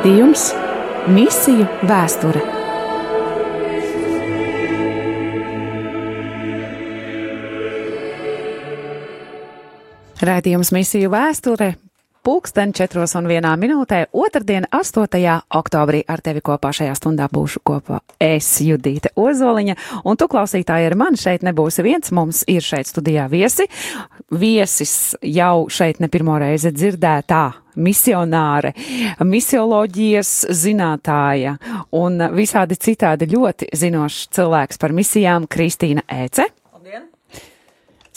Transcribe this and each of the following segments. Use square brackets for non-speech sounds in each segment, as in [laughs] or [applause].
Raidījums Misiju vēsture. Raidījums Misiju vēsture Pūksteni 4 un 1 minūtē, otrdien, 8. oktobrī ar tevi kopā šajā stundā būšu kopā es, Judīte Ozoliņa, un tu klausītāji ar mani šeit nebūsi viens, mums ir šeit studijā viesi. Viesis jau šeit ne pirmo reizi dzirdētā misionāre, misioloģijas zinātāja un visādi citādi ļoti zinošs cilvēks par misijām Kristīna Ēce.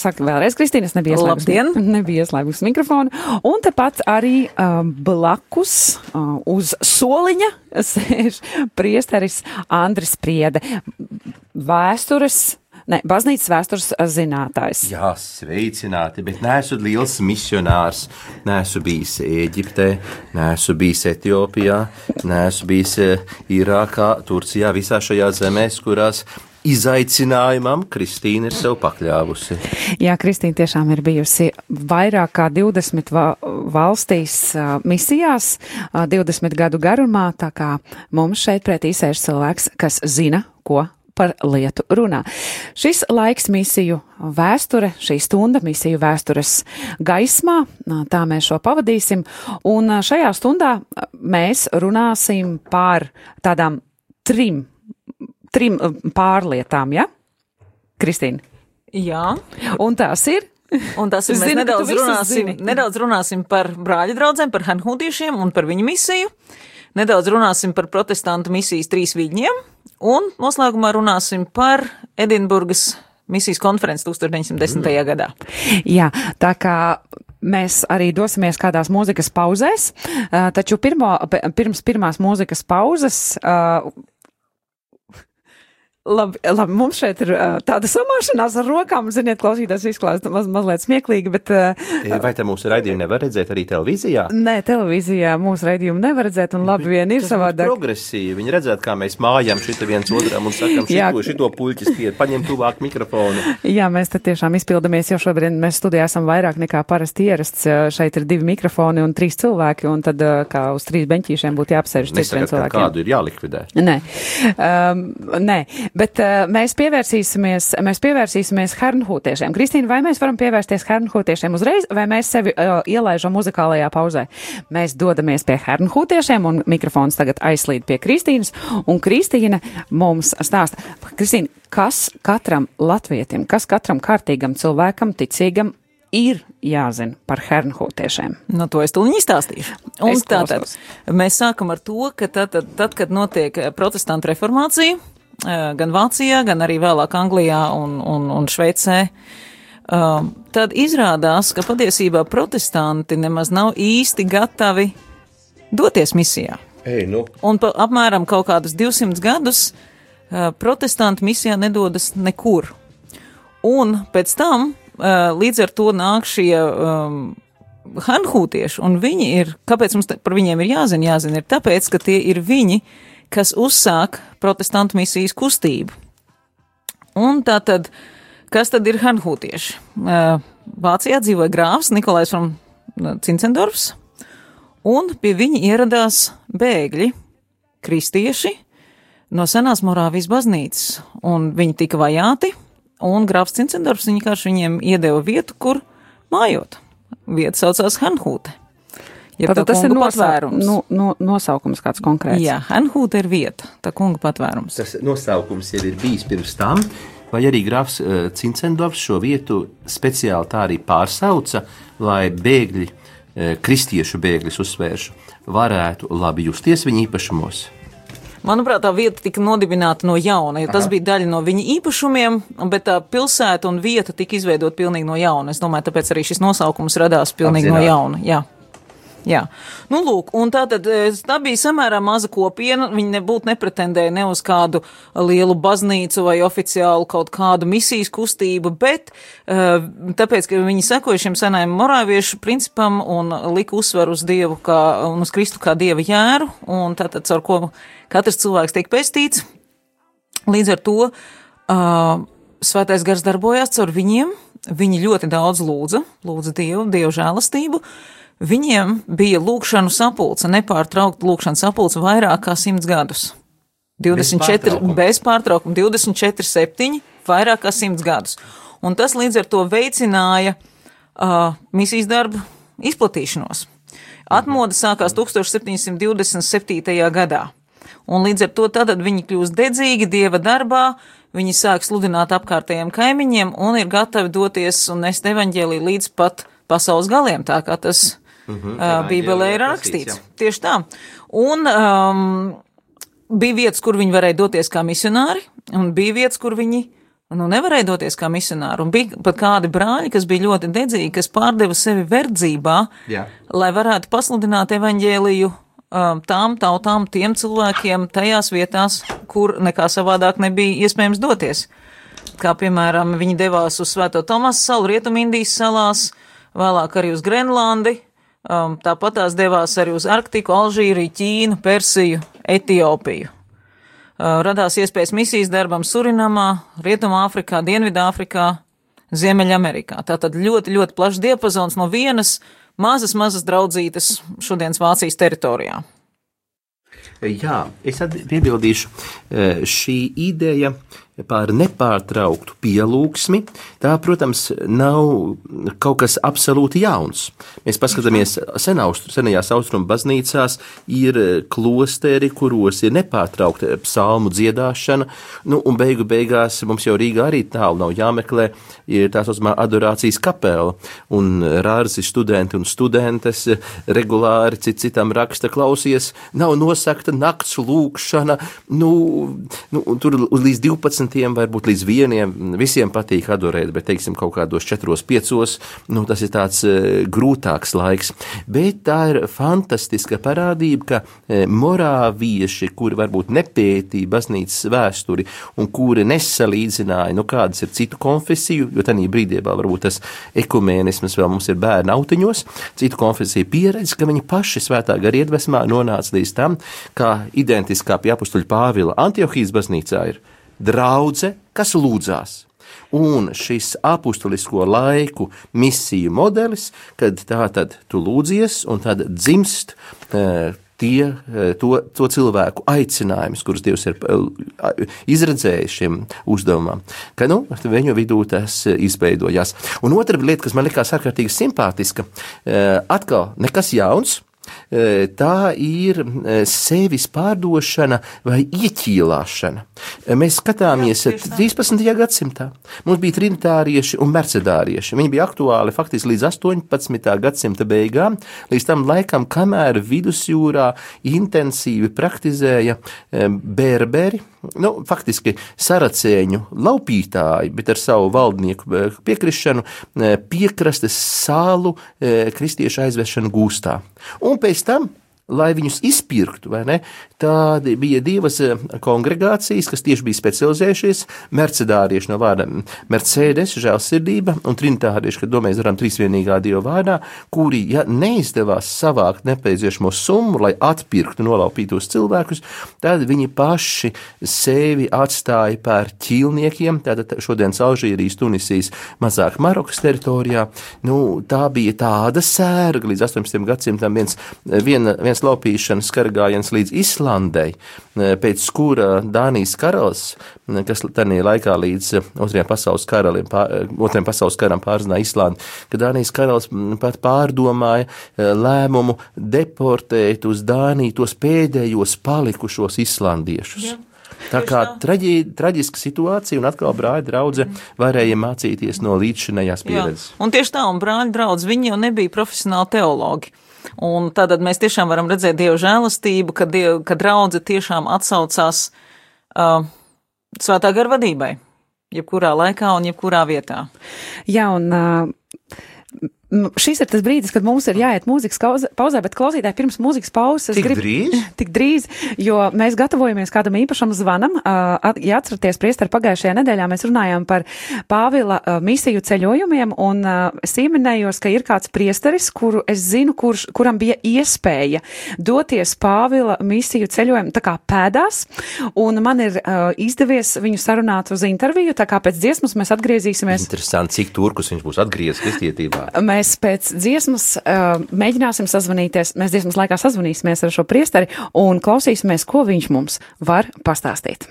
Saka vēlreiz, Kristīna, es nebiju ieslēgusi, [laughs] nebiju ieslēgusi mikrofonu. Un tepat arī uh, blakus uh, uz soliņa [laughs] sēž priesteris Andris Priede, vēstures Ne, baznīcas vēstures zinātājs. Jā, sveicināti, bet neesmu liels misionārs. Neesmu bijis Eģiptē, neesmu bijis Etiopijā, neesmu bijis Irākā, Turcijā, visā šajā zemēs, kurās izaicinājumam Kristīna ir sev pakļāvusi. Jā, Kristīna tiešām ir bijusi vairāk kā 20 valstīs misijās, 20 gadu garumā, tā kā mums šeit pretī sēž cilvēks, kas zina, ko par lietu runā. Šis laiks misiju vēsture, šī stunda misiju vēstures gaismā, tā mēs šo pavadīsim, un šajā stundā mēs runāsim par tādām trim trim uh, pārlietām, ja? Kristīna. Jā. Un tās ir? Un tas ir, mēs zinu, nedaudz runāsim, nedaudz runāsim par brāļu draugiem, par hanhūtiešiem un par viņu misiju. Nedaudz runāsim par protestantu misijas trīs viļņiem. Un noslēgumā runāsim par Edinburgas misijas konferenci 1910. Mm. gadā. Jā, tā kā mēs arī dosimies kādās mūzikas pauzēs, taču pirmo, pirms pirmās mūzikas pauzes Labi, labi, mums šeit ir uh, tāda samāšanās ar rokām. Ziniet, klausītājs izklāst maz, mazliet smieklīgi, bet. Uh, Vai te mūsu raidījumu nevar redzēt arī televīzijā? Nē, televīzijā mūsu raidījumu nevar redzēt, un labi vien ir savādāk. Progresīvi. Viņi redzēt, kā mēs mājam šita viens otram un sakam, šito, šito puļķis tie, paņem tuvāk mikrofonu. Jā, mēs te tiešām izpildamies, jo šobrīd mēs studijā esam vairāk nekā parasti ierasts. Šeit ir divi mikrofoni un trīs cilvēki, un tad kā uz trīs beņķīšiem būtu jāapsēž cits viens cilvēks. Kādu ir jālikvidē? Nē. Um, nē. Bet uh, mēs pievērsīsimies, mēs pievērsīsimies hernhūtiešiem. Kristīna, vai mēs varam pievērsties hernhūtiešiem uzreiz, vai mēs sevi uh, ielaižam muzikālajā pauzē? Mēs dodamies pie hernhūtiešiem, un mikrofons tagad aizslīd pie Kristīnas, un Kristīna mums stāsta. Kristīna, kas katram latvietim, kas katram kārtīgam cilvēkam, ticīgam, ir jāzina par hernhūtiešiem? Nu, to es tūlīt izstāstīšu. Un tātad mēs sākam ar to, ka tad, tad, tad kad notiek protestantu reformācija, gan Vācijā, gan arī vēlāk Anglijā un, un, un Šveicē. Tad izrādās, ka patiesībā protestanti nemaz nav īsti gatavi doties misijā. Ei, nu. Un pa apmēram kaut kādus 200 gadus protestanti misijā nedodas nekur. Un pēc tam līdz ar to nāk šie um, hanhūtieši, un viņi ir, kāpēc mums par viņiem ir jāzina, jāzina, ir tāpēc, ka tie ir viņi, uh, kas uzsāk protestantu misijas kustību. Un tā tad, kas tad ir hanhūtieši? Vācijā dzīvoja grāfs Nikolais from Cincendorfs, un pie viņa ieradās bēgļi, kristieši no senās Morāvijas baznīcas, un viņi tika vajāti, un grāfs Cincendorfs vienkārši viņiem iedeva vietu, kur mājot. Vieta saucās Hanhūte. Ja Tātad tas ir patvērums. Nu, no, nosaukums kāds konkrēts. Jā, Hanhūta ir vieta, tā kunga patvērums. Tas nosaukums jau ir bijis pirms tam, vai arī grafs uh, Cincendorfs šo vietu speciāli tā arī pārsauca, lai bēgļi, uh, kristiešu bēgļus uzsvēršu, varētu labi justies viņa īpašumos. Manuprāt, tā vieta tika nodibināta no jauna, jo tas Aha. bija daļa no viņa īpašumiem, bet tā pilsēta un vieta tika izveidota pilnīgi no jauna. Es domāju, tāpēc arī šis nosaukums radās pilnīgi Apzināt. no jauna. Jā. Jā, nu, lūk, un tā tad e, tā bija samērā maza kopiena. Viņi nebūtu nepretendēja ne uz kādu lielu baznīcu vai oficiālu kaut kādu misijas kustību, bet e, tāpēc, ka viņi sekoja šim senajam morāviešu principam un lika uzsvaru uz Dievu kā, un uz Kristu kā Dieva jēru, un tātad, caur ko katrs cilvēks tiek pestīts. Līdz ar to uh, svētais gars darbojās caur viņiem, viņi ļoti daudz lūdza, lūdza Dievu, Dievu žēlastību. Uh, viņiem bija lūkšanu sapulce, nepārtraukta lūkšanu sapulce vairāk kā simts gadus. 24, pārtraukuma. bez pārtraukuma, 24, 7, vairāk kā simts gadus. Un tas līdz ar to veicināja uh, misijas darbu izplatīšanos. Atmoda sākās 1727. gadā. Un līdz ar to tad viņi kļūst dedzīgi dieva darbā, viņi sāk sludināt apkārtējiem kaimiņiem un ir gatavi doties un nest evaņģēlī līdz pat pasaules galiem, tā kā tas uh, Bībelē ir rakstīts. rakstīts, Tieši tā. Un um, bija vietas, kur viņi varēja doties kā misionāri, un bija vietas, kur viņi nu, nevarēja doties kā misionāri. Un bija pat kādi brāļi, kas bija ļoti dedzīgi, kas pārdeva sevi verdzībā, Jā. lai varētu pasludināt evaņģēliju um, tām tautām, tiem cilvēkiem tajās vietās, kur nekā savādāk nebija iespējams doties. Kā piemēram, viņi devās uz Svēto Tomasu salu, Rietumindijas salās, vēlāk arī uz Grenlandi, um, tāpat tās devās arī uz Arktiku, Alžīriju, Ķīnu, Persiju, Etiopiju. Uh, radās iespējas misijas darbam Surinamā, Rietumāfrikā, Dienvidāfrikā, Ziemeļamerikā. Tātad ļoti, ļoti plašs diapazons no vienas mazas, mazas draudzītes šodienas Vācijas teritorijā. Jā, es piebildīšu, eh, šī ideja par nepārtrauktu pielūgsmi, tā, protams, nav kaut kas absolūti jauns. Mēs paskatāmies senaustru, senajās austrumu baznīcās, ir klosteri, kuros ir nepārtraukta psalmu dziedāšana, nu, un beigu beigās mums jau Rīgā arī tālu nav jāmeklē, ir tā saucamā adorācijas kapela, un rārzi studenti un studentes regulāri cit citam raksta klausies, nav nosakta nakts lūkšana, nu, nu tur līdz 12, varbūt līdz vieniem, visiem patīk adorēt, bet, teiksim, kaut kādos 4, 5, nu, tas ir tāds e, grūtāks laiks. Bet tā ir fantastiska parādība, ka e, morāvieši, kuri varbūt nepētīja baznīcas vēsturi un kuri nesalīdzināja, nu, kādas ir citu konfesiju, jo tajā brīdī varbūt tas ekumēnisms vēl mums ir bērnu autiņos, citu konfesiju pieredze, ka viņi paši svētā gara iedvesmā nonāca līdz tam, kā identiskā pie apustuļa Pāvila Antiohijas baznīcā ir draudze, kas lūdzās. Un šis apustulisko laiku misiju modelis, kad tā tad tu lūdzies un tad dzimst eh, tie, eh, to, to cilvēku aicinājums, kurus Dievs ir eh, izredzējis šim uzdevumam, ka nu, viņu vidū tas izveidojās. Un otra lieta, kas man likās ārkārtīgi simpātiska, atkal nekas jauns. Eh, Tā ir eh, sevis pārdošana vai ieķīlāšana. Eh, Mēs skatāmies Jā, tieši tā. 13. gadsimtā. Mums bija trinitārieši un mercedārieši. Viņi bija aktuāli faktiski līdz 18. gadsimta beigām, līdz tam laikam, kamēr vidusjūrā intensīvi praktizēja berberi, nu, faktiski saracēņu laupītāji, bet ar savu valdnieku piekrišanu piekrastes salu kristiešu aizvešanu gūstā. Un pēc tam lai viņus izpirktu, Tādi bija divas eh, kongregācijas, kas tieši bija specializējušies. Mercedārieši no vārda Mercedes, žēlsirdība, un trinitārieši, kad domājas varam trīsvienīgā dieva vārdā, kuri, ja neizdevās savākt nepieciešamo summu, lai atpirktu nolaupītos cilvēkus, tad viņi paši sevi atstāja par ķīlniekiem, tātad šodienas Alžīrijas, Tunisijas, mazāk Marokas teritorijā. Nu, tā bija tāda sērga līdz 18. gadsimtam viens, viena, viens laupīšanas karagājiens līdz Islandei, pēc kura Dānijas karalis, kas tajā laikā līdz otrajam pasaules, karalim, pār, otrajam pasaules karam pārzināja Islandi, ka Dānijas karalis pat pārdomāja lēmumu deportēt uz Dāniju tos pēdējos palikušos islandiešus. Jā. Tā kā traģi, traģiska situācija, un atkal brāļa draudzene varēja mācīties no līdzšinējās pieredzes. Jā. Un tieši tā, un brāļi draudz, viņi jau nebija profesionāli teologi. Un tad mēs tiešām varam redzēt Dieva žēlastību, ka, diev, ka draudze tiešām atsaucās uh, svētā gara vadībai, jebkurā laikā un jebkurā vietā. Jā, un uh, šis ir tas brīdis, kad mums ir jāiet mūzikas pauzē, bet klausītāji pirms mūzikas pauzes. es Tik gribu- drīz? [laughs] Tik drīz, jo mēs gatavojamies kādam īpašam zvanam. Ja atceraties, priester, pagājušajā nedēļā mēs runājām par Pāvila misiju ceļojumiem, un es ieminējos, ka ir kāds priesteris, kuru es zinu, kurš, kuram bija iespēja doties Pāvila misiju ceļojumu tā kā pēdās, un man ir izdevies viņu sarunāt uz interviju, tā kā pēc dziesmas mēs atgriezīsimies Interesanti, cik turkus viņš būs atgriezis kristietībā. Mēs mēs pēc dziesmas uh, mēģināsim sazvanīties, mēs dziesmas laikā sazvanīsimies ar šo priesteri un klausīsimies, ko viņš mums var pastāstīt.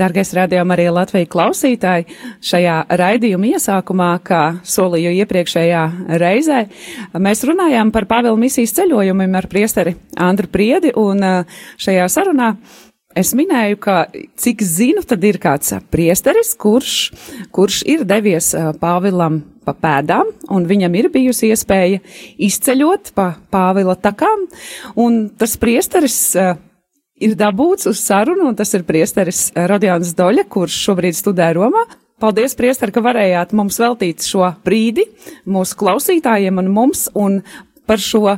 Dargais rādījuma arī Latvija klausītāji, šajā raidījuma iesākumā, kā solīju iepriekšējā reizē, mēs runājām par Pāvila misijas ceļojumiem ar priesteri Andru Priedi, un uh, šajā sarunā es minēju, ka cik zinu, tad ir kāds priesteris, kurš, kurš ir devies uh, Pāvilam pa pēdām, un viņam ir bijusi iespēja izceļot pa Pāvila takām, un tas priesteris uh, ir dabūts uz sarunu, un tas ir priesteris Rodions Doļa, kurš šobrīd studē Romā. Paldies, priester, ka varējāt mums veltīt šo brīdi mūsu klausītājiem un mums, un par šo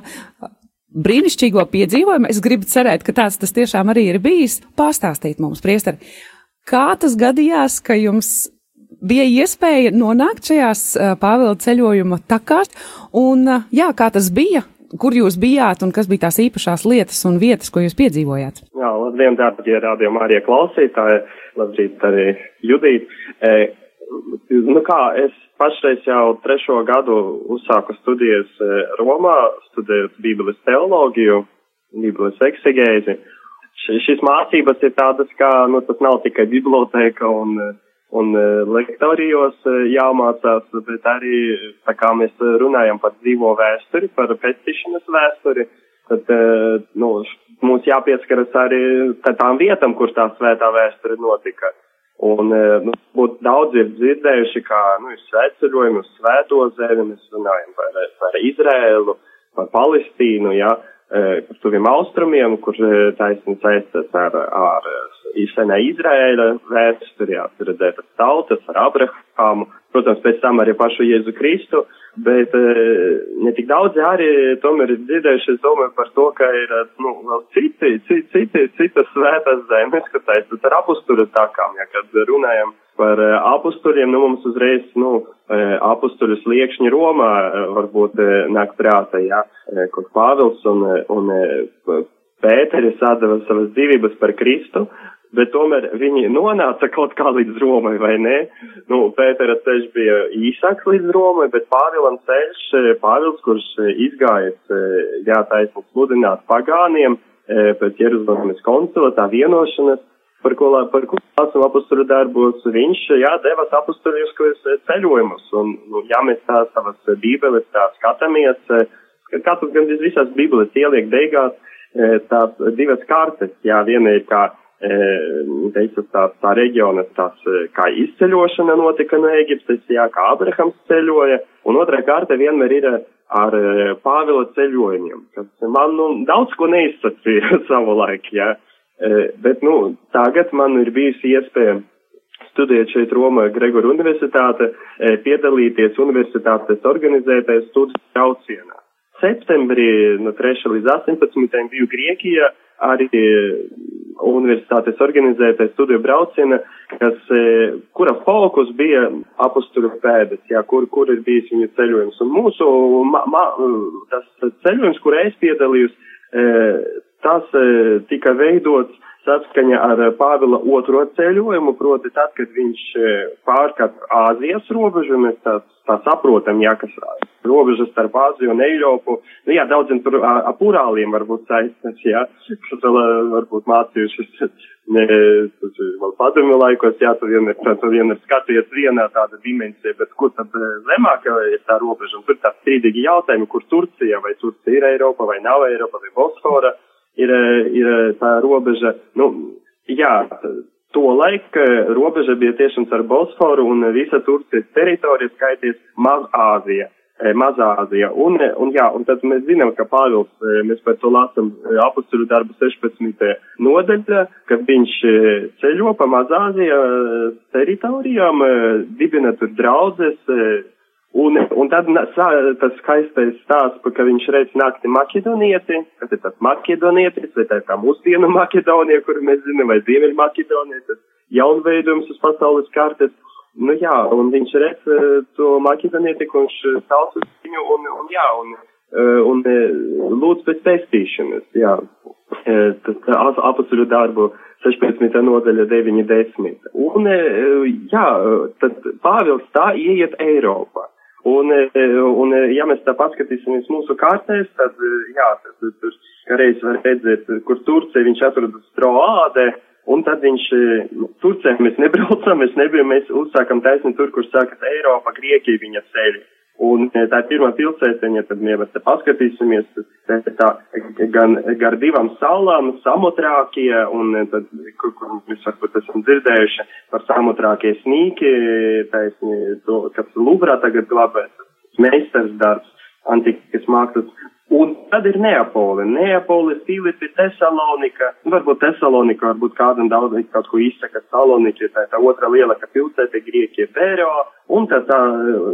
brīnišķīgo piedzīvojumu. Es gribu cerēt, ka tāds tas tiešām arī ir bijis. Pastāstīt mums, priesteri, kā tas gadījās, ka jums bija iespēja nonākt šajās Pāvila ceļojuma takās, un jā, kā tas bija, kur jūs bijāt un kas bija tās īpašās lietas un vietas, ko jūs piedzīvojāt? Jā, labdien, darbie rādījumā arī klausītāji, labrīt arī Judīt. E, nu kā, es pašreiz jau trešo gadu uzsāku studijas e, Romā, studējot Bībeles teoloģiju, Bībeles eksegēzi. Šīs mācības ir tādas, kā, nu, tas nav tikai biblioteka un uh, un e, lektorijos e, jāmācās, bet arī, tā kā mēs runājam par dzīvo vēsturi, par pēctišanas vēsturi, tad, e, nu, mums jāpieskaras arī tām vietām, kur tā svētā vēsture notika. Un, nu, būtu daudz ir dzirdējuši, kā, nu, ir svētceļojumi uz svēto zemi, mēs runājam par, par Izrēlu, par Palestīnu, jā, par tuviem austrumiem, kur taisni saistas ar, ar senā Izraēla vēsturi, tur redzētas tautas ar Abrahāmu, protams, pēc tam arī pašu Jēzu Kristu, bet ne tik daudz arī tomēr ir dzirdējuši, es domāju par to, ka ir, nu, vēl citi, citi, citas svētas zemes, kas saistas ar apustuļu takām, ja, kad runājam par apustuļiem, nu, mums uzreiz, nu, apustuļu sliekšņi Romā varbūt nāk prātā, ja, kur Pāvils un, un Pēteris atdeva savas dzīvības par Kristu, bet tomēr viņi nonāca kaut kā līdz Romai, vai ne? Nu, Pētera ceļš bija īsāks līdz Romai, bet Pāvilam ceļš, Pāvils, kurš izgājis, jā, taisnīgi sludināt pagāniem pēc Jeruzalemes koncila, tā vienošanas, par ko, par ko lasam apusturu darbos, viņš, jā, devas apustuļiskos ceļojumus, un, nu, ja mēs tā savas bībeles tā skatāmies, katrs gan visās bībeles ieliek beigās, tās divas kartes, jā, viena ir kā teicu, tā, tā reģiona tās, kā izceļošana notika no Eģiptes, jā, kā Abrahams ceļoja, un otrā kārta vienmēr ir ar Pāvila ceļojumiem, kas man, nu, daudz ko neizsacīja [laughs] savu laiku, jā, bet, nu, tagad man ir bijusi iespēja studēt šeit Romā Gregoru universitāte, piedalīties universitātes organizētajā studiju braucienā. Septembrī no 3. līdz 18. biju Griekijā, arī universitātes organizētais studiju brauciena, kas, e, kura fokus bija apusturu pēdas, jā, kur, kur ir bijis viņa ceļojums. Un mūsu, ma, ma, tas ceļojums, kur es piedalījos, e, tas e, tika veidots saskaņa ar Pāvila otro ceļojumu, proti tad, kad viņš pārkat Āzijas robežu, mēs tā, tā saprotam, jā, kas robežas starp Āziju un Eiropu. Nu, jā, daudziem tur ap Urāliem varbūt saistas, jā, kas vēl varbūt mācījušies, ne, vēl padomju laikos, jā, tu vienmēr, tu vienmēr skaties vienā tāda dimensija, bet kur tad zemāk ir tā robeža, un tur tā strīdīgi jautājumi, kur Turcija, vai Turcija ir Eiropa, vai nav Eiropa, vai Bosfora, ir, ir tā robeža, nu, jā, To laika robeža bija tiešām ar Bosforu un visa Turcijas teritorija skaities Mazāzija. Mazāzija. Un, un, jā, un tad mēs zinām, ka Pāvils, mēs par to lasam apakstuļu darbu 16. nodaļā, ka viņš ceļo pa Mazāzija teritorijām, dibina tur draudzes, Un, un tad tas skaistais stāsts, ka viņš redz nakti makedonieti, kas ir tas makedonietis, vai tā ir tā mūsdienu Makedonija, kuru mēs zinām, vai Ziemeļ Makedonija, tas jaunveidojums uz pasaules kartes. Nu jā, un viņš redz uh, to makedonieti, kurš sauc uz viņu, un, un jā, un, uh, un uh, lūdz pēc pestīšanas, jā. Uh, tas apasuļu darbu 16. nodaļa 9.10. Un, jā, tad Pāvils tā ieiet Eiropā. Un, e, un, e, ja mēs tā paskatīsimies mūsu kārtēs, tad, e, jā, tad tur reiz var redzēt, kur Turcija viņš atrodas Troādē, un tad viņš, Turcijā mēs nebraucam, mēs nebijam, mēs uzsākam taisni tur, kur sākas Eiropa, Griekija viņa ceļi. Un tā ir pirmā pilsētiņa, tad ja mēs te paskatīsimies, tā, tā gan gar divām salām, samotrākie, un tad, kur, kur mēs varbūt esam dzirdējuši par samotrākie snīki, taisni, to, kas Luvrā tagad glabēs, meistars darbs, antikas mākslas, Un tad ir Neapole, Neapole, Filipi, Tesalonika, varbūt Tesalonika, varbūt kādam daudz kaut ko izsaka, Salonika, tā ir tā otra lielākā pilsēta, Grieķija, Pēro, un tad tā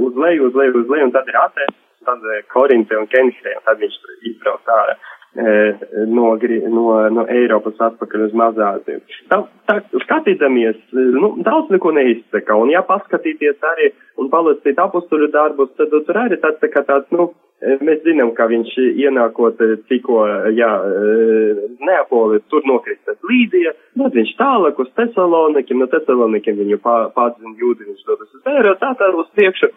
uz leju, uz leju, uz leju, un tad ir Atēns, tad eh, Korinte un Kenhē, un tad viņš izbrauc ārā eh, no, no, no Eiropas atpakaļ uz Mazāziju. Tā, tā skatīdamies, nu, daudz neko neizsaka, un ja paskatīties arī un palasīt apustuļu darbus, tad tur arī tāds, tā kā tāds, nu, Mēs zinām, ka viņš ienākot tikko, jā, Neapoli, tur nokristas Līdija, tad viņš tālāk uz Tesalonikiem, no Tesalonikiem viņu pārzina jūdi, viņš dodas uz Vēro, tā tā uz priekšu.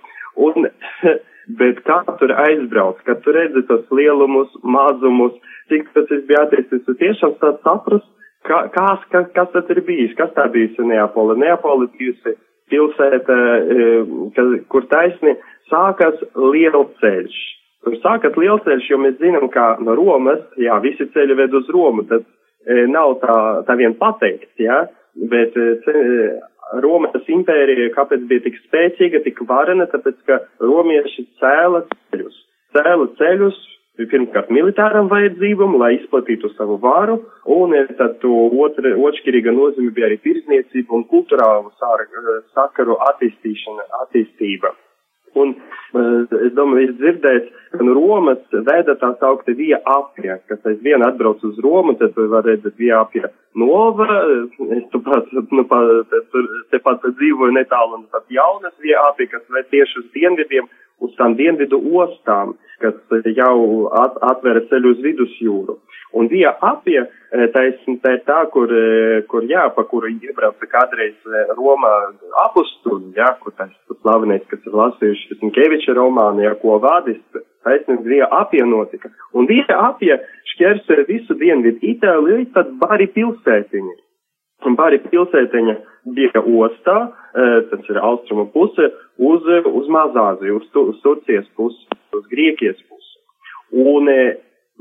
Un, [laughs] bet kā tur aizbrauc, kad tu redzi tos lielumus, mazumus, cik tas viss bija attīstīts, tu tiešām saprast, kā, kas, kas, kas tas ir bijis, kas tā bijusi Neapoli. Neapoli bijusi pilsēta, kur taisni sākas lielceļš sākat lielceļš, jo mēs zinām, ka no Romas, jā, visi ceļi ved uz Romu, tad e, nav tā, tā vien pateikts, jā, bet e, ce, Romas impērija, kāpēc bija tik spēcīga, tik varena, tāpēc, ka romieši cēla ceļus. Cēla ceļus pirmkārt militāram vajadzībam, lai izplatītu savu varu, un e, tad otra, otršķirīga nozīme bija arī tirzniecība un kulturālu sakaru attīstīšana, attīstība. Un es domāju, ir dzirdēts, ka no Romas veda tā saukta Via Apja, kas aizvien atbrauc uz Romu, tad var redzēt Via Apja Nova, es tu pat, nu, pat, tur, te pat dzīvoju netālu un pat jaunas Via Apja, kas ved tieši uz dienvidiem, uz tām dienvidu ostām, kas jau at, atvēra ceļu uz vidusjūru. Un Vija apie, taisn, tā ir tā, kur, kur jā, pa kuru iebrauca kādreiz Roma apustuļi, jā, kur tas slavenais, kas ir lasījuši Sinkeviča romānu, jā, ko vādis, taisnība Vija apie notika. Un Vija apie šķērso visu dienvidu Itāliju, tad bari pilsētiņi. Un bari pilsētiņa bija ostā, tas ir austrumu puse, uz, uz Mazāziju, uz, uz Turcijas pusi, uz Grieķijas pusi. Un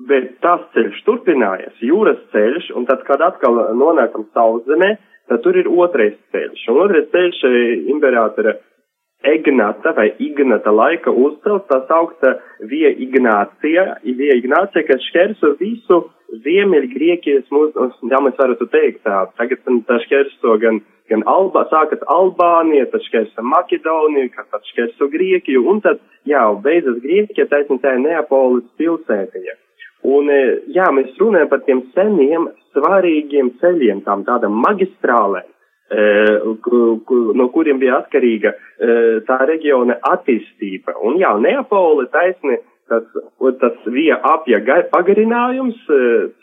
bet tas ceļš turpinājas, jūras ceļš, un tad, kad atkal nonākam sauszemē, tad tur ir otrais ceļš. Un otrais ceļš imperatora Egnata vai Ignata laika uzcelt tā saukta Via Ignācija, Via Ignācija, kas šķērso visu Ziemeļgrieķijas mūsu, jā, mēs varētu teikt tā, tagad tā šķērso gan, gan Alba, sākas Albānija, tad šķērso Makedoniju, tad šķērso Grieķiju, un tad, jā, beidzas Grieķija, taisnība tā ir Neapolis pilsētiņa. Un, jā, mēs runājam par tiem seniem, svarīgiem ceļiem, tām tādām magistrālēm, no kuriem bija atkarīga tā reģiona attīstība. Un jā, Neapole taisni, tas, tas bija apja pagarinājums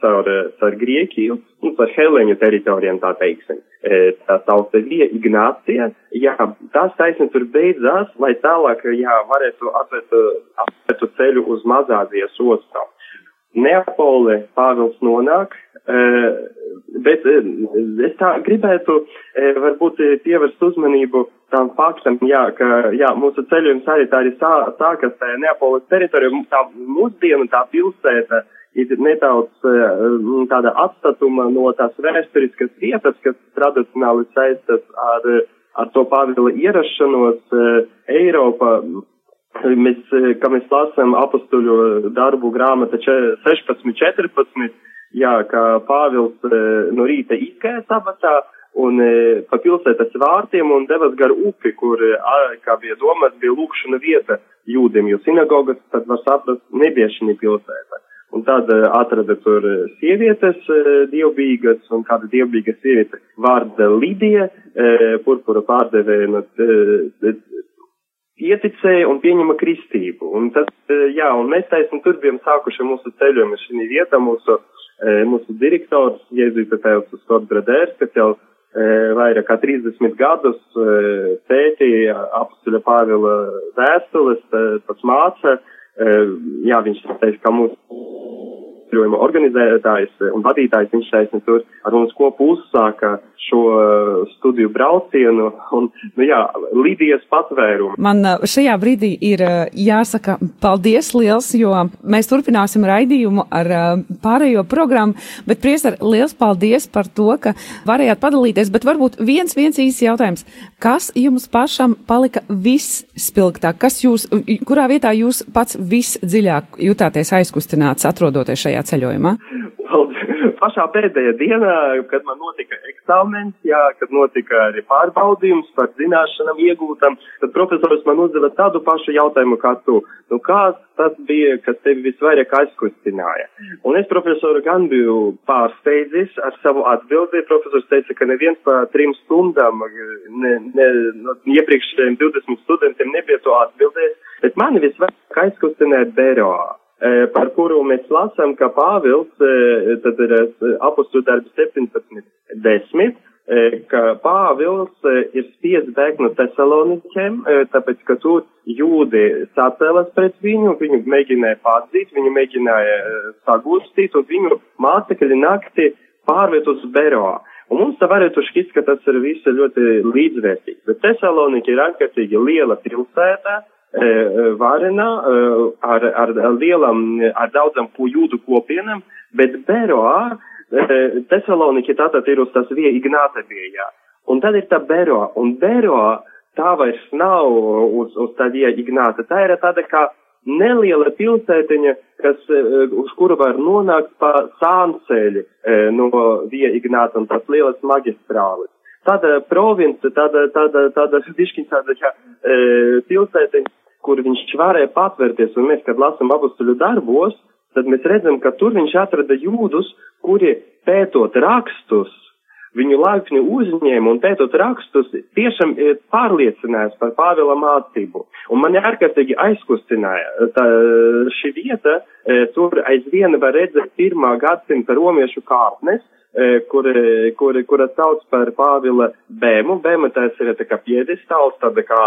caur, caur Grieķiju un caur Helēņu teritorijām, tā teiksim. Tā saucas bija Ignācija. Jā, tās taisni tur beidzās, lai tālāk, jā, varētu atvērt, atvērt ceļu uz Mazāzijas ostām. Neapole Pāvils nonāk, bet es tā gribētu varbūt pievērst uzmanību tam faktam, jā, ka, jā, mūsu ceļojums arī tā arī sā, sākas tajā Neapolis teritorijā, tā mūsdienu tā pilsēta ir nedaudz tāda atstatuma no tās vēsturiskas vietas, kas tradicionāli saistas ar, ar to Pāvila ierašanos Eiropa mēs, kā mēs lasām apustuļu darbu grāmata 16, 14, jā, ka Pāvils no rīta izgāja sabatā un pa pilsētas vārtiem un devas gar upi, kur, kā bija domāts, bija lūkšana vieta jūdiem, jo sinagogas, tad var saprast, nebija šī pilsēta. Un tad atrada tur sievietes dievbīgas, un kāda dievbīga sieviete vārda Lidija, purpura pārdevēja no ieticēja un pieņema kristību. Un tas, e, jā, un mēs taisam tur bijām sākuši mūsu ceļojumu šī vieta, mūsu, e, mūsu direktors, Jēzus Tēvs Skots Bradērs, kas jau e, vairāk kā 30 gadus pētīja apstuļa Pāvila vēstules, tas māca, jā, viņš teica, ka mūsu ceļojuma organizētājs un vadītājs, viņš taisni tur ar mums kopu uzsāka šo uh, studiju braucienu un, nu jā, Lidijas patvērumu. Man uh, šajā brīdī ir jāsaka paldies liels, jo mēs turpināsim raidījumu ar pārējo programmu, bet priesar, liels paldies par to, ka varējāt padalīties, bet varbūt viens, viens īsts jautājums. Kas jums pašam palika visspilgtāk? Kas jūs, kurā vietā jūs pats visdziļāk jutāties aizkustināts atrodoties šajā ceļojumā? pašā pēdējā dienā, kad man notika eksāmens, jā, kad notika arī pārbaudījums par zināšanām iegūtam, tad profesors man uzdeva tādu pašu jautājumu kā tu. Nu, kāds tas bija, kas tevi visvairāk aizkustināja? Un es profesoru gan biju pārsteidzis ar savu atbildi. Profesors teica, ka neviens pa trim stundām, ne, ne, no iepriekšējiem 20 studentiem nebija to atbildējis, bet mani visvairāk aizkustināja Beroā. E, par kuru mēs lasām, ka Pāvils, e, tad ir e, apustu darbi 17, 10, ka Pāvils ir spiests bēgt no Tesaloniķiem, tāpēc, ka tur jūdi sacēlas pret viņu, viņu mēģināja pārdzīt, viņu mēģināja sagūstīt, un viņu mācekļi nakti pārviet uz Beroā. Un mums tā varētu šķist, ka tas ir viss ļoti līdzvērtīgi, bet Tesaloniki ir ārkārtīgi liela pilsēta, E, e, Vārenā e, ar, ar lielam, ar daudzam jūdu kopienam, bet Beroā, Tesaloniki tātad ir uz tas vie Ignāta viejā. Un tad ir tā Beroā, un Beroā tā vairs nav uz, uz tā vie Ignāta, tā ir tāda kā neliela pilsētiņa, kas, uz kuru var nonākt pa sānceļi no vie Ignāta un tās lielas magistrāles tāda province, tāda, tāda, tāda, diškiņ tāda, jā, e, pilsētiņa, kur viņš varēja patvērties, un mēs, kad lasam apustuļu darbos, tad mēs redzam, ka tur viņš atrada jūdus, kuri pētot rakstus, viņu laipni uzņēma un pētot rakstus, tiešām pārliecinājās par Pāvila mācību. Un man ārkārtīgi aizkustināja tā, šī vieta, tur aizvien var redzēt pirmā gadsimta romiešu kārtnes, kur, kur, kura sauc par Pāvila bēmu. Bēma tas ir tā kā piedestāls, tāda kā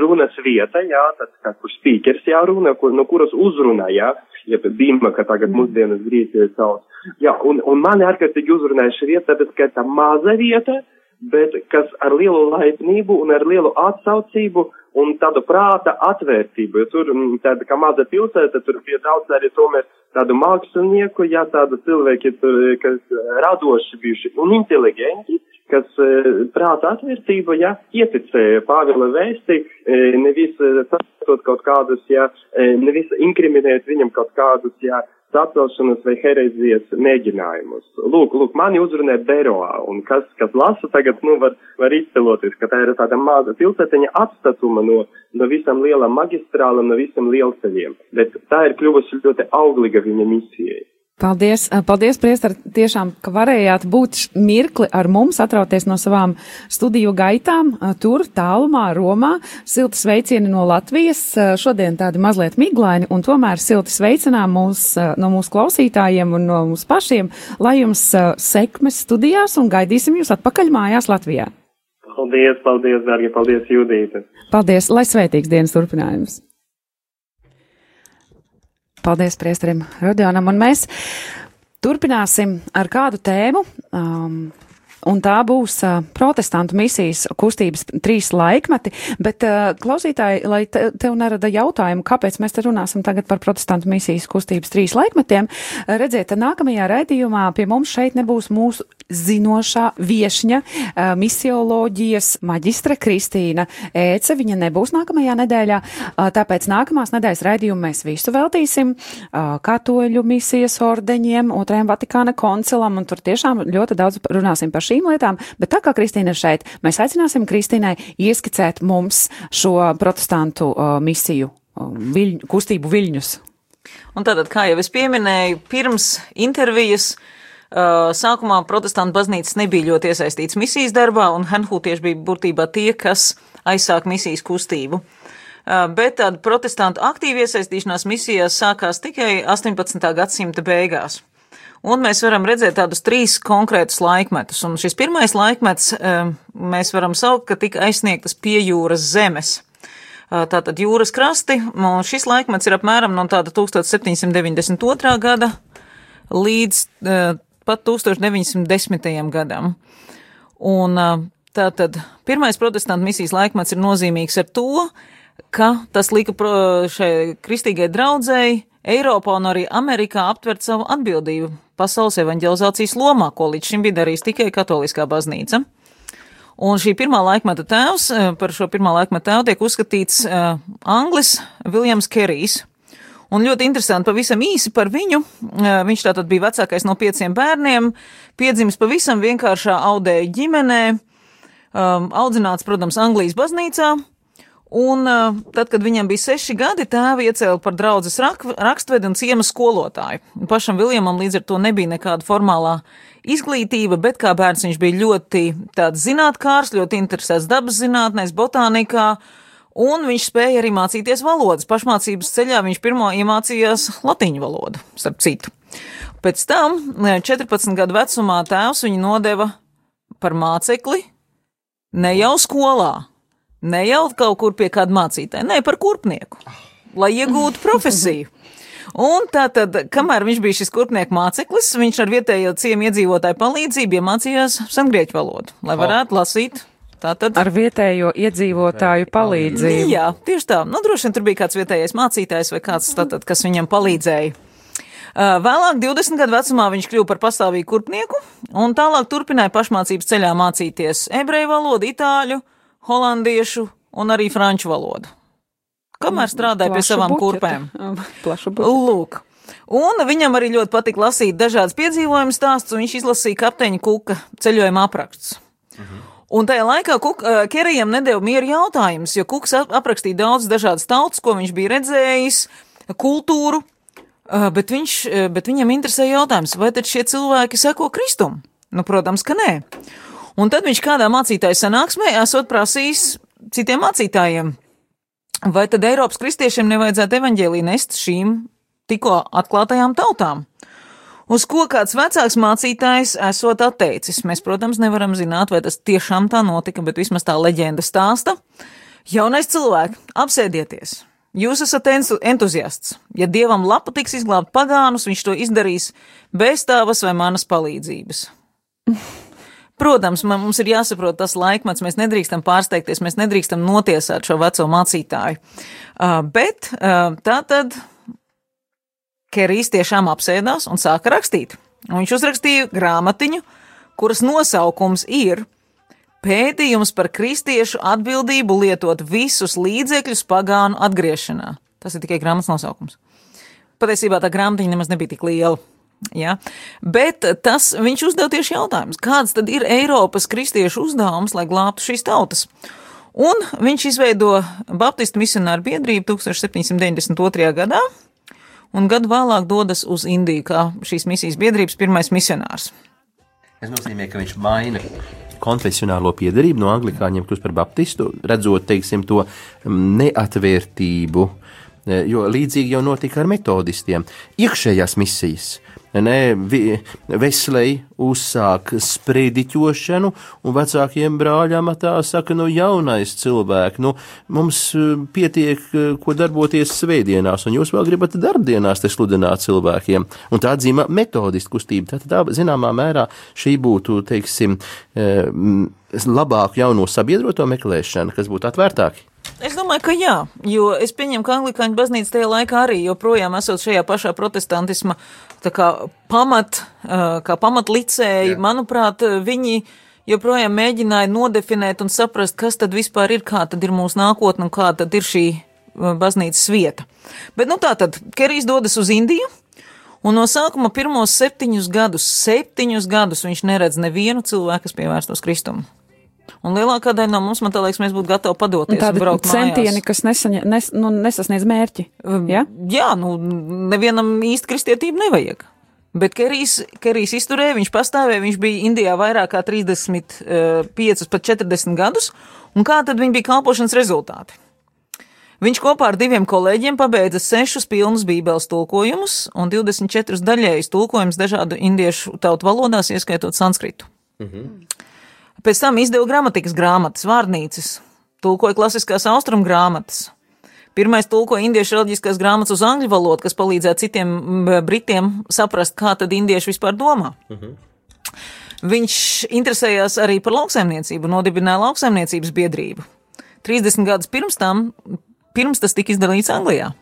runas vieta, jā, tāds kā kur spīkers jārunā, kur, no kuras uzrunā, jā, jeb bīma, ka tagad mūsdienas grīķi sauc. Jā, un, un mani ārkārtīgi uzrunāja šī vieta, tāpēc, ka tā maza vieta, bet kas ar lielu laipnību un ar lielu atsaucību un tādu prāta atvērtību, jo tur mm, tāda kā maza pilsēta, tur bija daudz arī tomēr tādu mākslinieku, jā, tādu cilvēki, tur, kas radoši bijuši un inteliģenti, kas prāta atvērtība, jā, ieticēja Pāvila vēsti, nevis saskatot kaut kādus, jā, nevis inkriminēt viņam kaut kādus, jā, sacelšanas vai herezijas mēģinājumus. Lūk, lūk, mani uzrunē Beroā, un kas, kas lasa tagad, nu, var, var izceloties, ka tā ir tāda maza pilsētiņa atstatuma no, no visam lielam magistrālam, no visam lielceļiem, bet tā ir kļuvusi ļoti auglīga viņa misijai. Paldies, paldies, priestar, tiešām, ka varējāt būt mirkli ar mums, atrauties no savām studiju gaitām, tur tālumā, Romā. Silti sveicieni no Latvijas, šodien tādi mazliet miglaini, un tomēr silti sveicinām mūs, no mūsu klausītājiem un no mūsu pašiem, lai jums sekmes studijās un gaidīsim jūs atpakaļ mājās Latvijā. Paldies, paldies, dārgie, paldies, Judīte. Paldies, lai svētīgs dienas turpinājums. Paldies, priesterim Rodionam, un mēs turpināsim ar kādu tēmu. Um, Un tā būs uh, protestantu misijas kustības trīs laikmeti, bet uh, klausītāji, lai te, tev nerada jautājumu, kāpēc mēs te runāsim tagad par protestantu misijas kustības trīs laikmetiem, redziet, nākamajā raidījumā pie mums šeit nebūs mūsu zinošā viešņa, uh, misioloģijas maģistra Kristīna Ēce, viņa nebūs nākamajā nedēļā, uh, tāpēc nākamās nedēļas raidījumu mēs visu veltīsim uh, katoļu misijas ordeņiem, otrajam Vatikāna koncilam, un tur tiešām ļoti daudz runāsim par šīm lietām, bet tā kā Kristīna ir šeit, mēs aicināsim Kristīnai ieskicēt mums šo protestantu misiju, viļ, kustību viļņus. Un tātad, kā jau es pieminēju, pirms intervijas uh, sākumā protestantu baznīcas nebija ļoti iesaistīts misijas darbā, un henhūtieši bija burtībā tie, kas aizsāk misijas kustību. Uh, bet tāda protestantu aktīva iesaistīšanās misijās sākās tikai 18. gadsimta beigās. Un mēs varam redzēt tādus trīs konkrētus laikmetus. Un šis pirmais laikmets mēs varam saukt, ka tika aizsniegtas pie jūras zemes. Tātad jūras krasti, šis laikmets ir apmēram no tāda 1792. gada līdz pat 1910. gadam. Un tātad pirmais protestantu misijas laikmets ir nozīmīgs ar to, ka tas lika šai kristīgai draudzēji Eiropā un arī Amerikā aptvert savu atbildību pasaules evanģelizācijas lomā, ko līdz šim bija darījis tikai katoliskā baznīca. Un šī pirmā laikmeta tēvs, par šo pirmā laikmeta tēvu tiek uzskatīts uh, Anglis Viljams Kerijs. Un ļoti interesanti, pavisam īsi par viņu. Uh, viņš tātad bija vecākais no pieciem bērniem, piedzimis pavisam vienkāršā audēja ģimenē, um, audzināts, protams, Anglijas baznīcā, Un uh, tad, kad viņam bija seši gadi, tēvi iecēla par draudzes rak rakstvedi un ciema skolotāju. Pašam Viljamam līdz ar to nebija nekāda formālā izglītība, bet kā bērns viņš bija ļoti tāds zinātkārs, ļoti interesēts dabas zinātnēs, botānikā, un viņš spēja arī mācīties valodas. Pašmācības ceļā viņš pirmo iemācījās latīņu valodu, starp citu. Pēc tam, 14 gadu vecumā, tēvs viņu nodeva par mācekli ne jau skolā, Ne jau kaut kur pie kāda mācītāja, nē, par kurpnieku, lai iegūtu [laughs] profesiju. Un tā tad, kamēr viņš bija šis kurpnieku māceklis, viņš ar vietējo ciemu iedzīvotāju palīdzību iemācījās sengrieķu valodu, lai varētu lasīt Tātad ar vietējo iedzīvotāju palīdzību. Jā, tieši tā. Nu, droši vien tur bija kāds vietējais mācītājs vai kāds, tātad, kas viņam palīdzēja. Vēlāk, 20 gadu vecumā, viņš kļuva par pastāvīgu kurpnieku, un tālāk turpināja pašmācības ceļā mācīties ebreju valodu, itāļu, holandiešu un arī franču valodu. Kamēr strādāja pie savām buķeti. kurpēm. [laughs] Plašu buķeti. Lūk. Un viņam arī ļoti patika lasīt dažādas piedzīvojumu stāstus, un viņš izlasīja kapteiņa kuka ceļojuma aprakstus. Mhm. Un tajā laikā Kuk, Kerijam nedēļa mieru jautājums, jo Kuks aprakstīja daudz dažādas tautas, ko viņš bija redzējis, kultūru, bet, viņš, bet viņam interesēja jautājums, vai tad šie cilvēki seko Kristum? Nu, protams, ka nē. Un tad viņš kādā mācītāja sanāksmē esot prasījis citiem mācītājiem, vai tad Eiropas kristiešiem nevajadzētu evaņģēlī nest šīm tikko atklātajām tautām. Uz ko kāds vecāks mācītājs esot atteicis. Mēs, protams, nevaram zināt, vai tas tiešām tā notika, bet vismaz tā leģenda stāsta. Jaunais cilvēks, apsēdieties! Jūs esat entuziasts. Ja dievam lapa tiks izglābt pagānus, viņš to izdarīs bez tavas vai manas palīdzības. Protams, man, mums ir jāsaprot tas laikmets, mēs nedrīkstam pārsteigties, mēs nedrīkstam notiesāt šo veco mācītāju. Uh, bet uh, tā tad Kerijs tiešām apsēdās un sāka rakstīt. Un viņš uzrakstīja grāmatiņu, kuras nosaukums ir Pētījums par kristiešu atbildību lietot visus līdzekļus pagānu atgriešanā. Tas ir tikai grāmatas nosaukums. Patiesībā tā grāmatiņa nemaz nebija tik liela. Ja? Bet tas viņš uzdev tieši jautājumus, kāds tad ir Eiropas kristiešu uzdevums, lai glābtu šīs tautas. Un viņš izveido Baptistu misionāru biedrību 1792. gadā, un gadu vēlāk dodas uz Indiju kā šīs misijas biedrības pirmais misionārs. Tas nozīmē, ka viņš maina konfesionālo piedarību no anglikāņiem kļūst par baptistu, redzot, teiksim, to mm, neatvērtību, e, jo līdzīgi jau notika ar metodistiem. Iekšējās misijas ne, veselēji uzsāk sprediķošanu, un vecākiem brāļiem tā saka, nu, jaunais cilvēks, nu, mums e, pietiek, e, ko darboties svētdienās, un jūs vēl gribat darbdienās te sludināt cilvēkiem, un tā dzīmā metodistu kustība, tad tā, zināmā mērā šī būtu, teiksim, e, labāku jauno sabiedroto meklēšana, kas būtu atvērtāki. Es domāju, ka jā, jo es pieņemu, ka anglikāņu baznīca tajā laikā arī joprojām esot šajā pašā protestantisma kā pamat, kā pamatlicēji, manuprāt, viņi joprojām mēģināja nodefinēt un saprast, kas tad vispār ir, kā tad ir mūsu nākotne un kā tad ir šī baznīcas vieta. Bet, nu tā tad, Kerijs dodas uz Indiju, un no sākuma pirmos septiņus gadus, septiņus gadus viņš neredz nevienu cilvēku, kas pievērstos Kristumu. Un lielākā daļa no mums, man liekas, mēs būtu gatavi padoties. Tādi centieni, mājās. kas nesaņa, nes, nu, nesasniedz mērķi. Um, ja? Jā, nu, nevienam īsti kristietību nevajag. Bet Kerijs, Kerijs izturēja, viņš pastāvēja, viņš bija Indijā vairāk kā 35, uh, pat 40 gadus, un kā tad viņa bija kalpošanas rezultāti? Viņš kopā ar diviem kolēģiem pabeidza sešus pilnus bībeles tulkojumus un 24 daļējas tulkojumus dažādu indiešu tautu valodās, ieskaitot sanskritu. Mm -hmm. Pēc tam izdeva gramatikas grāmatas, vārnīcas, tulkoja klasiskās austrumu grāmatas. Pirmais tulkoja indiešu reliģiskās grāmatas uz angļu valodu, kas palīdzēja citiem britiem saprast, kā tad indieši vispār domā. Uh mhm. -huh. Viņš interesējās arī par lauksaimniecību, nodibināja lauksaimniecības biedrību. 30 gadus pirms tam, pirms tas tika izdarīts Anglijā.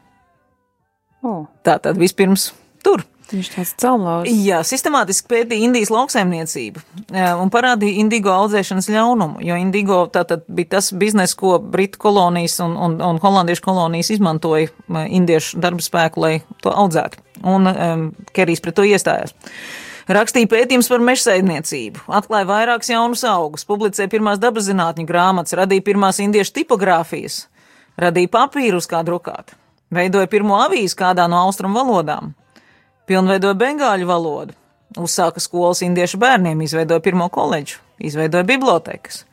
Oh. Tā tad vispirms tur. Viņš tāds caurlauz. Jā, sistemātiski pētīja Indijas lauksaimniecību un parādīja indigo audzēšanas ļaunumu, jo indigo tātad bija tas biznes, ko Britu kolonijas un, un, un holandiešu kolonijas izmantoja indiešu darba spēku, lai to audzētu. Un um, Kerijs pret to iestājās. Rakstīja pētījums par mežsaimniecību, atklāja vairākus jaunus augus, publicēja pirmās dabas zinātņu grāmatas, radīja pirmās indiešu tipogrāfijas, radīja papīrus kā drukāt, veidoja pirmo avīzi kādā no austrumu valodām pilnveidoja bengāļu valodu, uzsāka skolas indiešu bērniem, izveidoja pirmo koledžu, izveidoja bibliotekas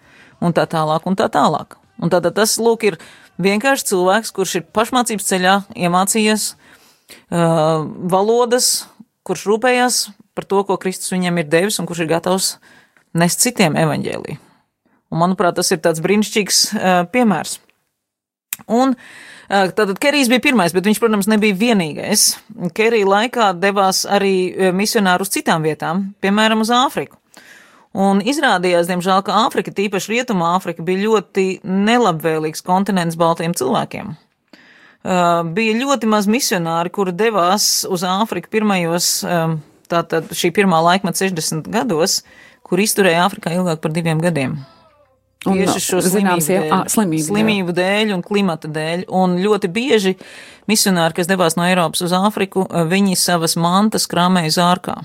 un tā tālāk un tā tālāk. Un tātad tas, lūk, ir vienkārši cilvēks, kurš ir pašmācības ceļā iemācījies uh, valodas, kurš rūpējās par to, ko Kristus viņam ir devis un kurš ir gatavs nest citiem evaņģēlī. Un, manuprāt, tas ir tāds brīnišķīgs uh, piemērs. Un Tātad Kerijs bija pirmais, bet viņš, protams, nebija vienīgais. Kerija laikā devās arī misionāri uz citām vietām, piemēram, uz Āfriku. Un izrādījās, diemžēl, ka Āfrika, tīpaši Rietuma Āfrika, bija ļoti nelabvēlīgs kontinents baltiem cilvēkiem. Bija ļoti maz misionāri, kuri devās uz Āfriku pirmajos, tātad šī pirmā laikmeta 60 gados, kur izturēja Āfrikā ilgāk par diviem gadiem. Tieši šo zināms, slimību, dēļ, slimību, slimību dēļ un klimata dēļ. Un ļoti bieži misionāri, kas devās no Eiropas uz Āfriku, viņi savas mantas krāmēja zārkā.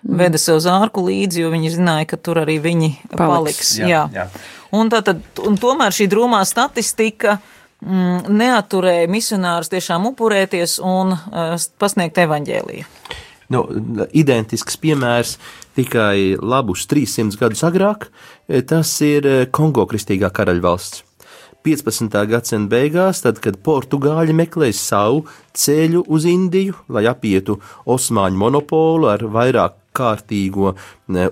Mm. Veda sev zārku līdzi, jo viņi zināja, ka tur arī viņi paliks. paliks. Jā, jā. jā. Un, tātad, un tomēr šī drūmā statistika mm, neaturēja misionārus tiešām upurēties un uh, pasniegt evaņģēliju. Nu, identisks piemērs tikai labus 300 gadus agrāk, tas ir Kongo kristīgā karaļvalsts. 15. gadsimta beigās, tad, kad portugāļi meklēja savu ceļu uz Indiju, lai apietu Osmaņu monopolu ar vairāk kārtīgo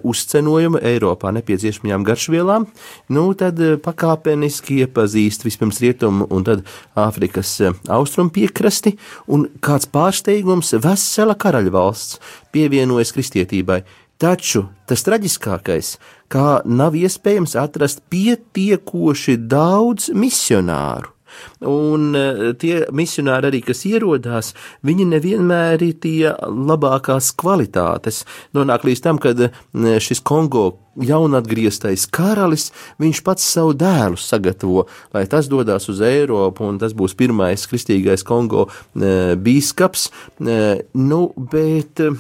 uzcenojumu Eiropā nepieciešamajām garšvielām, nu tad pakāpeniski iepazīst vispirms rietumu un tad Āfrikas austrumu piekrasti, un kāds pārsteigums vesela karaļvalsts pievienojas kristietībai. Taču tas traģiskākais, kā nav iespējams atrast pietiekoši daudz misionāru. Un e, tie misionāri arī, kas ierodās, viņi nevienmēr ir tie labākās kvalitātes. Nonāk līdz tam, kad e, šis Kongo jaunatgrieztais karalis, viņš pats savu dēlu sagatavo, lai tas dodas uz Eiropu, un tas būs pirmais kristīgais Kongo e, bīskaps. E, nu, bet e,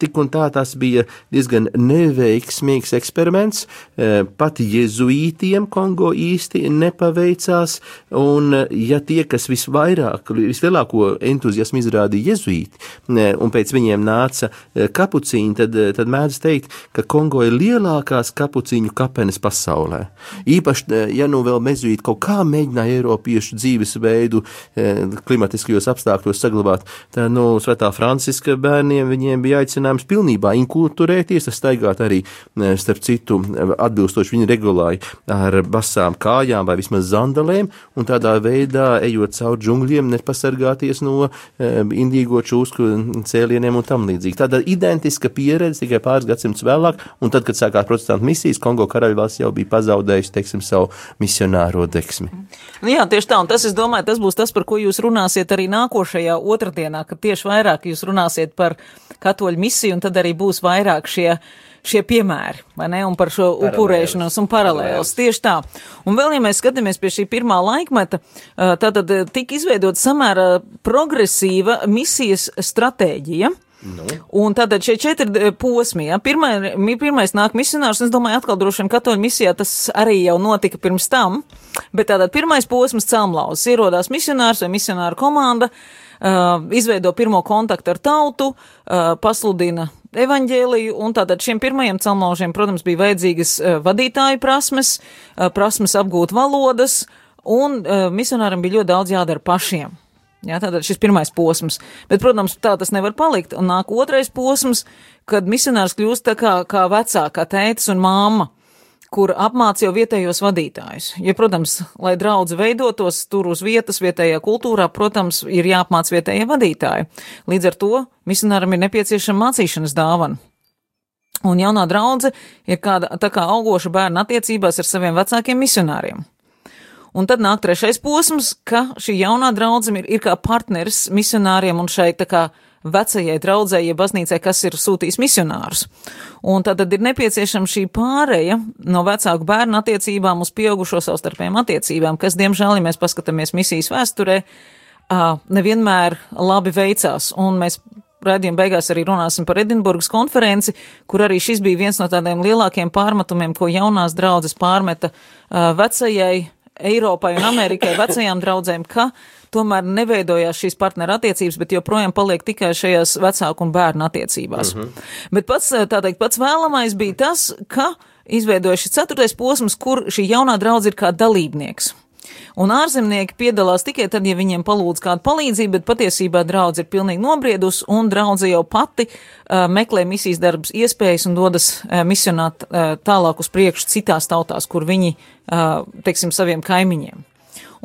tik un tā tas bija diezgan neveiksmīgs eksperiments. E, pat jezuītiem Kongo īsti nepaveicās, un ja tie, kas visvairāk, vislielāko entuziasmu izrādīja jezuīti, e, un pēc viņiem nāca e, kapucīni, tad, e, tad mēdz teikt, ka Kongo ir lielākā lielākās kapuciņu kapenes pasaulē. Īpaši, eh, ja nu vēl mezuīt kaut kā mēģināja Eiropiešu dzīvesveidu eh, klimatiskajos apstākļos saglabāt, tad, nu, Svētā Franciska bērniem viņiem bija aicinājums pilnībā inkulturēties, staigāt arī, eh, starp citu, atbilstoši viņi regulāja ar basām kājām vai vismaz zandalēm, un tādā veidā, ejot cauri džungļiem, nepasargāties no indīgo čūsku cēlieniem un tam līdzīgi. Tāda identiska pieredze tikai pāris gadsimtus vēlāk, un tad, kad sākās protestantu misijas, Kongo karaļvalsts jau bija pazaudējusi, teiksim, savu misionāro deksmi. Nu jā, tieši tā, un tas, es domāju, tas būs tas, par ko jūs runāsiet arī nākošajā otrdienā, kad tieši vairāk jūs runāsiet par katoļu misiju, un tad arī būs vairāk šie šie piemēri, vai ne, un par šo upurēšanos un paralēlus. Tieši tā. Un vēl, ja mēs skatāmies pie šī pirmā laikmeta, tātad tika izveidot samērā progresīva misijas stratēģija. Nu. Un tātad šie četri eh, posmi, ja, Pirmai, pirmais nāk misionārs, un es domāju, atkal droši vien katoļu misijā tas arī jau notika pirms tam, bet tātad pirmais posms celmlauzes ierodās misionārs vai misionāra komanda, uh, izveido pirmo kontaktu ar tautu, uh, pasludina evaņģēliju, un tātad šiem pirmajiem celmlaužiem, protams, bija vajadzīgas uh, vadītāju prasmes, uh, prasmes apgūt valodas, un uh, misionāram bija ļoti daudz jādara pašiem. Jā, tātad šis pirmais posms. Bet, protams, tā tas nevar palikt. Un nāk otrais posms, kad misionārs kļūst tā kā, kā vecākā tētis un māma, kur apmāca jau vietējos vadītājus. Ja, protams, lai draudz veidotos tur uz vietas vietējā kultūrā, protams, ir jāapmāca vietējie vadītāji. Līdz ar to misionāram ir nepieciešama mācīšanas dāvana. Un jaunā draudze ir kāda tā kā augoša bērna attiecībās ar saviem vecākiem misionāriem. Un tad nāk trešais posms, ka šī jaunā draudzene ir, ir kā partneris misionāriem un šai tā kā vecajai draudzēji, ja baznīcai, kas ir sūtījis misionārus. Un tad, tad ir nepieciešama šī pāreja no vecāku bērnu attiecībām uz pieaugušo savstarpējām attiecībām, kas, diemžēl, ja mēs paskatāmies misijas vēsturē, nevienmēr labi veicās. Un mēs Rādījuma beigās arī runāsim par Edinburgas konferenci, kur arī šis bija viens no tādiem lielākiem pārmetumiem, ko jaunās draudzes pārmeta vecajai Eiropai un Amerikai vecajām draudzēm, ka tomēr neveidojās šīs partneru attiecības, bet joprojām paliek tikai šajās vecāku un bērnu attiecībās. Mm -hmm. Bet pats, tā teikt, pats vēlamais bija tas, ka izveidojas šis ceturtais posms, kur šī jaunā draudz ir kā dalībnieks. Un ārzemnieki piedalās tikai tad, ja viņiem palūdz kādu palīdzību, bet patiesībā draudz ir pilnīgi nobriedus, un draudze jau pati uh, meklē misijas darbas iespējas un dodas uh, misionāt uh, tālāk uz priekšu citās tautās, kur viņi, uh, teiksim, saviem kaimiņiem.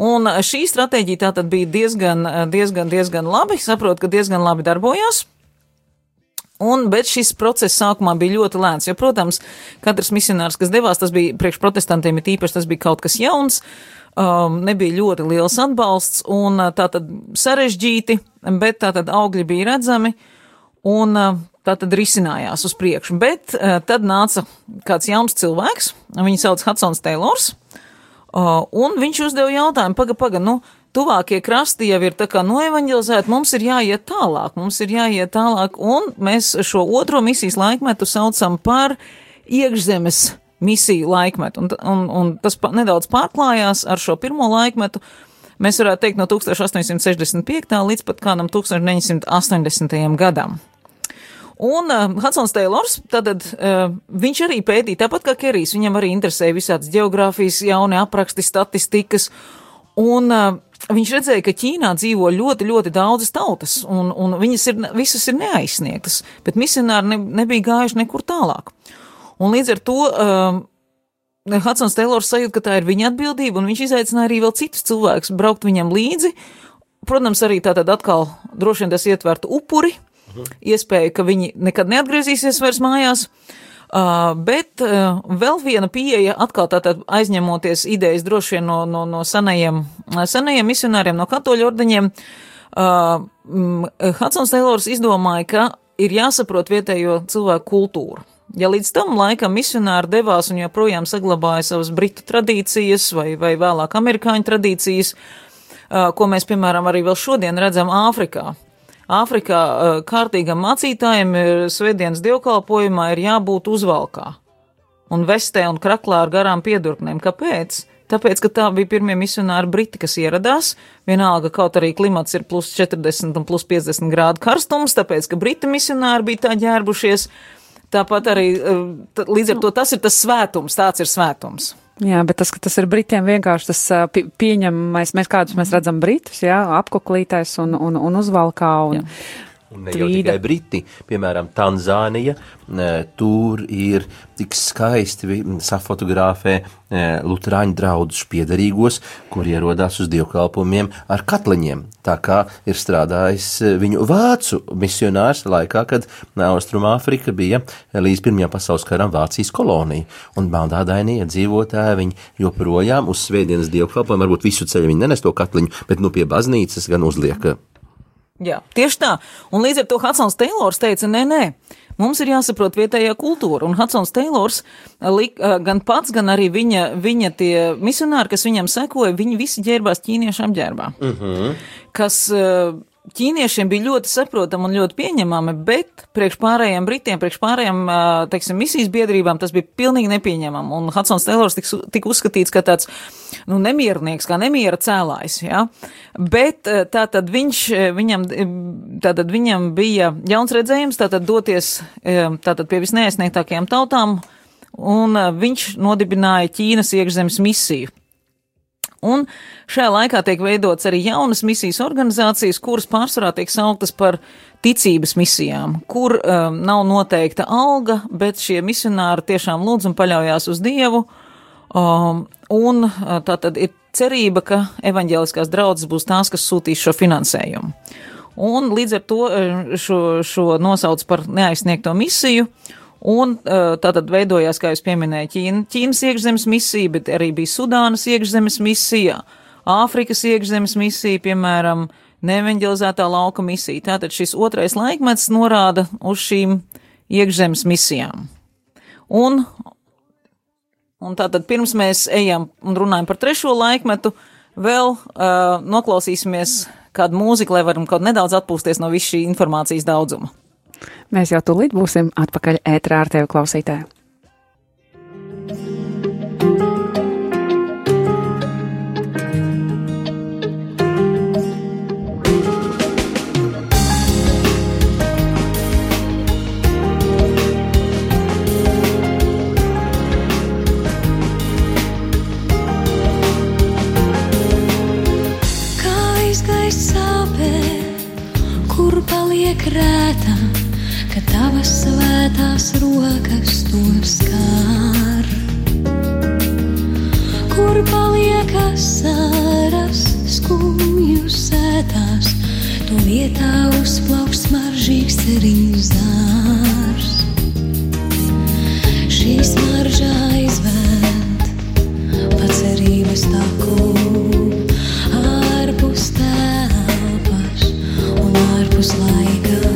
Un šī stratēģija tātad bija diezgan, diezgan, diezgan labi, saprotu, ka diezgan labi darbojās. Un, bet šis process sākumā bija ļoti lēns, jo, protams, katrs misionārs, kas devās, tas bija priekš protestantiem, ir īpaši tas bija kaut kas jauns, um, nebija ļoti liels atbalsts un uh, tā tad sarežģīti, bet tā tad augļi bija redzami un uh, tā tad risinājās uz priekšu. Bet uh, tad nāca kāds jauns cilvēks, viņu sauc Hudsons Taylors, un viņš uzdeva jautājumu, paga, paga, nu, tuvākie krasti jau ir tā kā noevaņģelizēti, mums ir jāiet tālāk, mums ir jāiet tālāk, un mēs šo otro misijas laikmetu saucam par iekšzemes misiju laikmetu, un, un, un tas pa, nedaudz pārklājās ar šo pirmo laikmetu. Mēs varētu teikt no 1865. līdz pat kādam 1980. gadam. Un uh, Hudsons Taylors, tad uh, viņš arī pētīja, tāpat kā Kerijs, viņam arī interesēja visādas geogrāfijas, jauni apraksti, statistikas, un uh, viņš redzēja, ka Ķīnā dzīvo ļoti, ļoti daudzas tautas, un, un viņas ir, visas ir neaizsniegtas, bet misionāri ne, nebija gājuši nekur tālāk. Un līdz ar to uh, Hudsons Taylors sajūt, ka tā ir viņa atbildība, un viņš izaicināja arī vēl citus cilvēkus braukt viņam līdzi. Protams, arī tātad atkal droši vien tas ietvertu upuri, iespēja, ka viņi nekad neatgriezīsies vairs mājās. Uh, bet uh, vēl viena pieeja, atkal tātad aizņemoties idejas droši vien no, no, no senajiem, senajiem misionāriem, no katoļu ordeņiem, uh, Hudsons Taylors izdomāja, ka ir jāsaprot vietējo cilvēku kultūru. Ja līdz tam laikam misionāri devās un joprojām saglabāja savas britu tradīcijas vai, vai vēlāk amerikāņu tradīcijas, uh, ko mēs, piemēram, arī vēl šodien redzam Āfrikā, Āfrikā kārtīgam mācītājam svētdienas dievkalpojumā ir jābūt uzvalkā un vestē un kraklā ar garām piedurknēm. Kāpēc? Tāpēc, ka tā bija pirmie misionāri briti, kas ieradās, vienalga kaut arī klimats ir plus 40 un plus 50 grādu karstums, tāpēc, ka briti misionāri bija tā ģērbušies, tāpat arī, eh, līdz ar to tas ir tas svētums, tāds ir svētums. Jā, bet tas, ka tas ir Britiem vienkārši tas pieņemamais, mēs kādus mēs redzam Britus, jā, apkuklītais un, un, un uzvalkā. Un, jā. Un ne jau tikai Briti, piemēram, Tanzānija, tur ir tik skaisti safotografē Lutāņu draudus piedarīgos, kur ierodās uz dievkalpojumiem ar katliņiem. Tā kā ir strādājis viņu vācu misionārs laikā, kad Austrumāfrika bija līdz Pirmajam pasaules karam Vācijas kolonija. Un baudādainie iedzīvotāji viņi joprojām uz svētdienas dievkalpojumu, varbūt visu ceļu viņi nenes to katliņu, bet nu pie baznīcas gan uzliek Jā, tieši tā. Un līdz ar to Hudsons Taylors teica, nē, nē, mums ir jāsaprot vietējā kultūra. Un Hudsons Taylors lik, gan pats, gan arī viņa, viņa tie misionāri, kas viņam sekoja, viņi visi ģērbās ķīniešu apģērbā. Uh mhm. -huh. Kas ķīniešiem bija ļoti saprotami un ļoti pieņemami, bet priekš pārējiem britiem, priekš pārējiem, teiksim, misijas biedrībām tas bija pilnīgi nepieņemami. Un Hudsons Taylors tika tik uzskatīts, ka tāds, nu, nemiernieks, kā nemiera cēlājs, jā. Bet tātad viņš, viņam, tātad viņam bija jauns redzējums, tātad doties, tātad pie visneaizsniegtākajām tautām, un viņš nodibināja Ķīnas iekšzemes misiju. Un šajā laikā tiek veidots arī jaunas misijas organizācijas, kuras pārsvarā tiek sauktas par ticības misijām, kur um, nav noteikta alga, bet šie misionāri tiešām lūdz un paļaujās uz Dievu. Um, un uh, tā tad ir cerība, ka evaņģēliskās draudzes būs tās, kas sūtīs šo finansējumu. Un līdz ar to uh, šo, šo nosauc par neaizsniegto misiju. Un tātad veidojās, kā jūs pieminējāt, Ķīna, Ķīnas iekšzemes misija, bet arī bija Sudānas iekšzemes misija, Āfrikas iekšzemes misija, piemēram, neevanģelizētā lauka misija. Tātad šis otrais laikmets norāda uz šīm iekšzemes misijām. Un, un tātad pirms mēs ejam un runājam par trešo laikmetu, vēl uh, noklausīsimies kādu mūziku, lai varam kaut nedaudz atpūsties no visu šī informācijas daudzuma. Mēs jau tūlīt būsim atpakaļ ētrā ar tevi klausītāju. Tavas rokas to skār. Kur paliekas sāras skumju sētās, to vietā uzplauks smaržīgs cerības zārs. Šī smaržā izvērt pa cerības taku. Ārpus telpas un ārpus laika.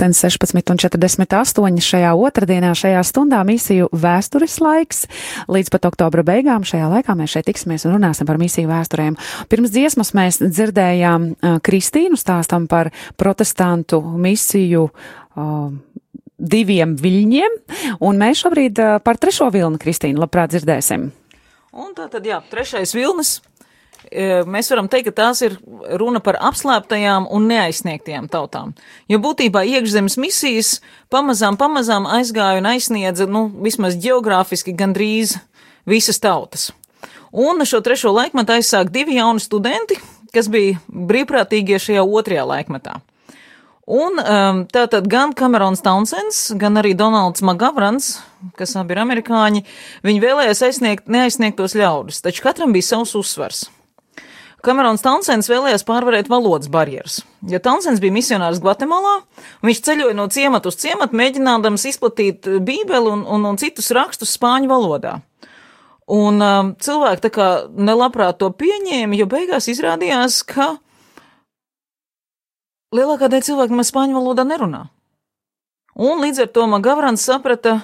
Pulksten 16,48 šajā otrdienā, šajā stundā misiju vēstures laiks. Līdz pat oktobra beigām šajā laikā mēs šeit tiksimies un runāsim par misiju vēsturēm. Pirms dziesmas mēs dzirdējām uh, Kristīnu stāstam par protestantu misiju. Uh, Diviem viļņiem, un mēs šobrīd uh, par trešo vilnu, Kristīnu, labprāt dzirdēsim. Un tā tad, jā, trešais vilnis. E, Mēs varam teikt, ka tās ir runa par apslēptajām un neaizsniegtajām tautām. Jo būtībā iekšzemes misijas pamazām, pamazām aizgāja un aizsniedza, nu, vismaz geogrāfiski gandrīz visas tautas. Un šo trešo laikmetu aizsāk divi jauni studenti, kas bija brīvprātīgie šajā otrajā laikmetā. Un um, tātad gan Kamerons Townsends, gan arī Donalds Magavrans, kas abi ir amerikāņi, viņi vēlējās aizsniegt neaizsniegtos ļaudis, taču katram bija savs uzsvars. Kamerons Townsends vēlējās pārvarēt valodas barjeras. Ja Townsends bija misionārs Gvatemalā, viņš ceļoja no ciemata uz ciematu, mēģinādams izplatīt bībeli un, un, un citus rakstus spāņu valodā. Un um, cilvēki tā kā nelabprāt to pieņēma, jo beigās izrādījās, ka lielākā daļa cilvēku nemaz spāņu valodā nerunā. Un līdz ar to Magavrans saprata,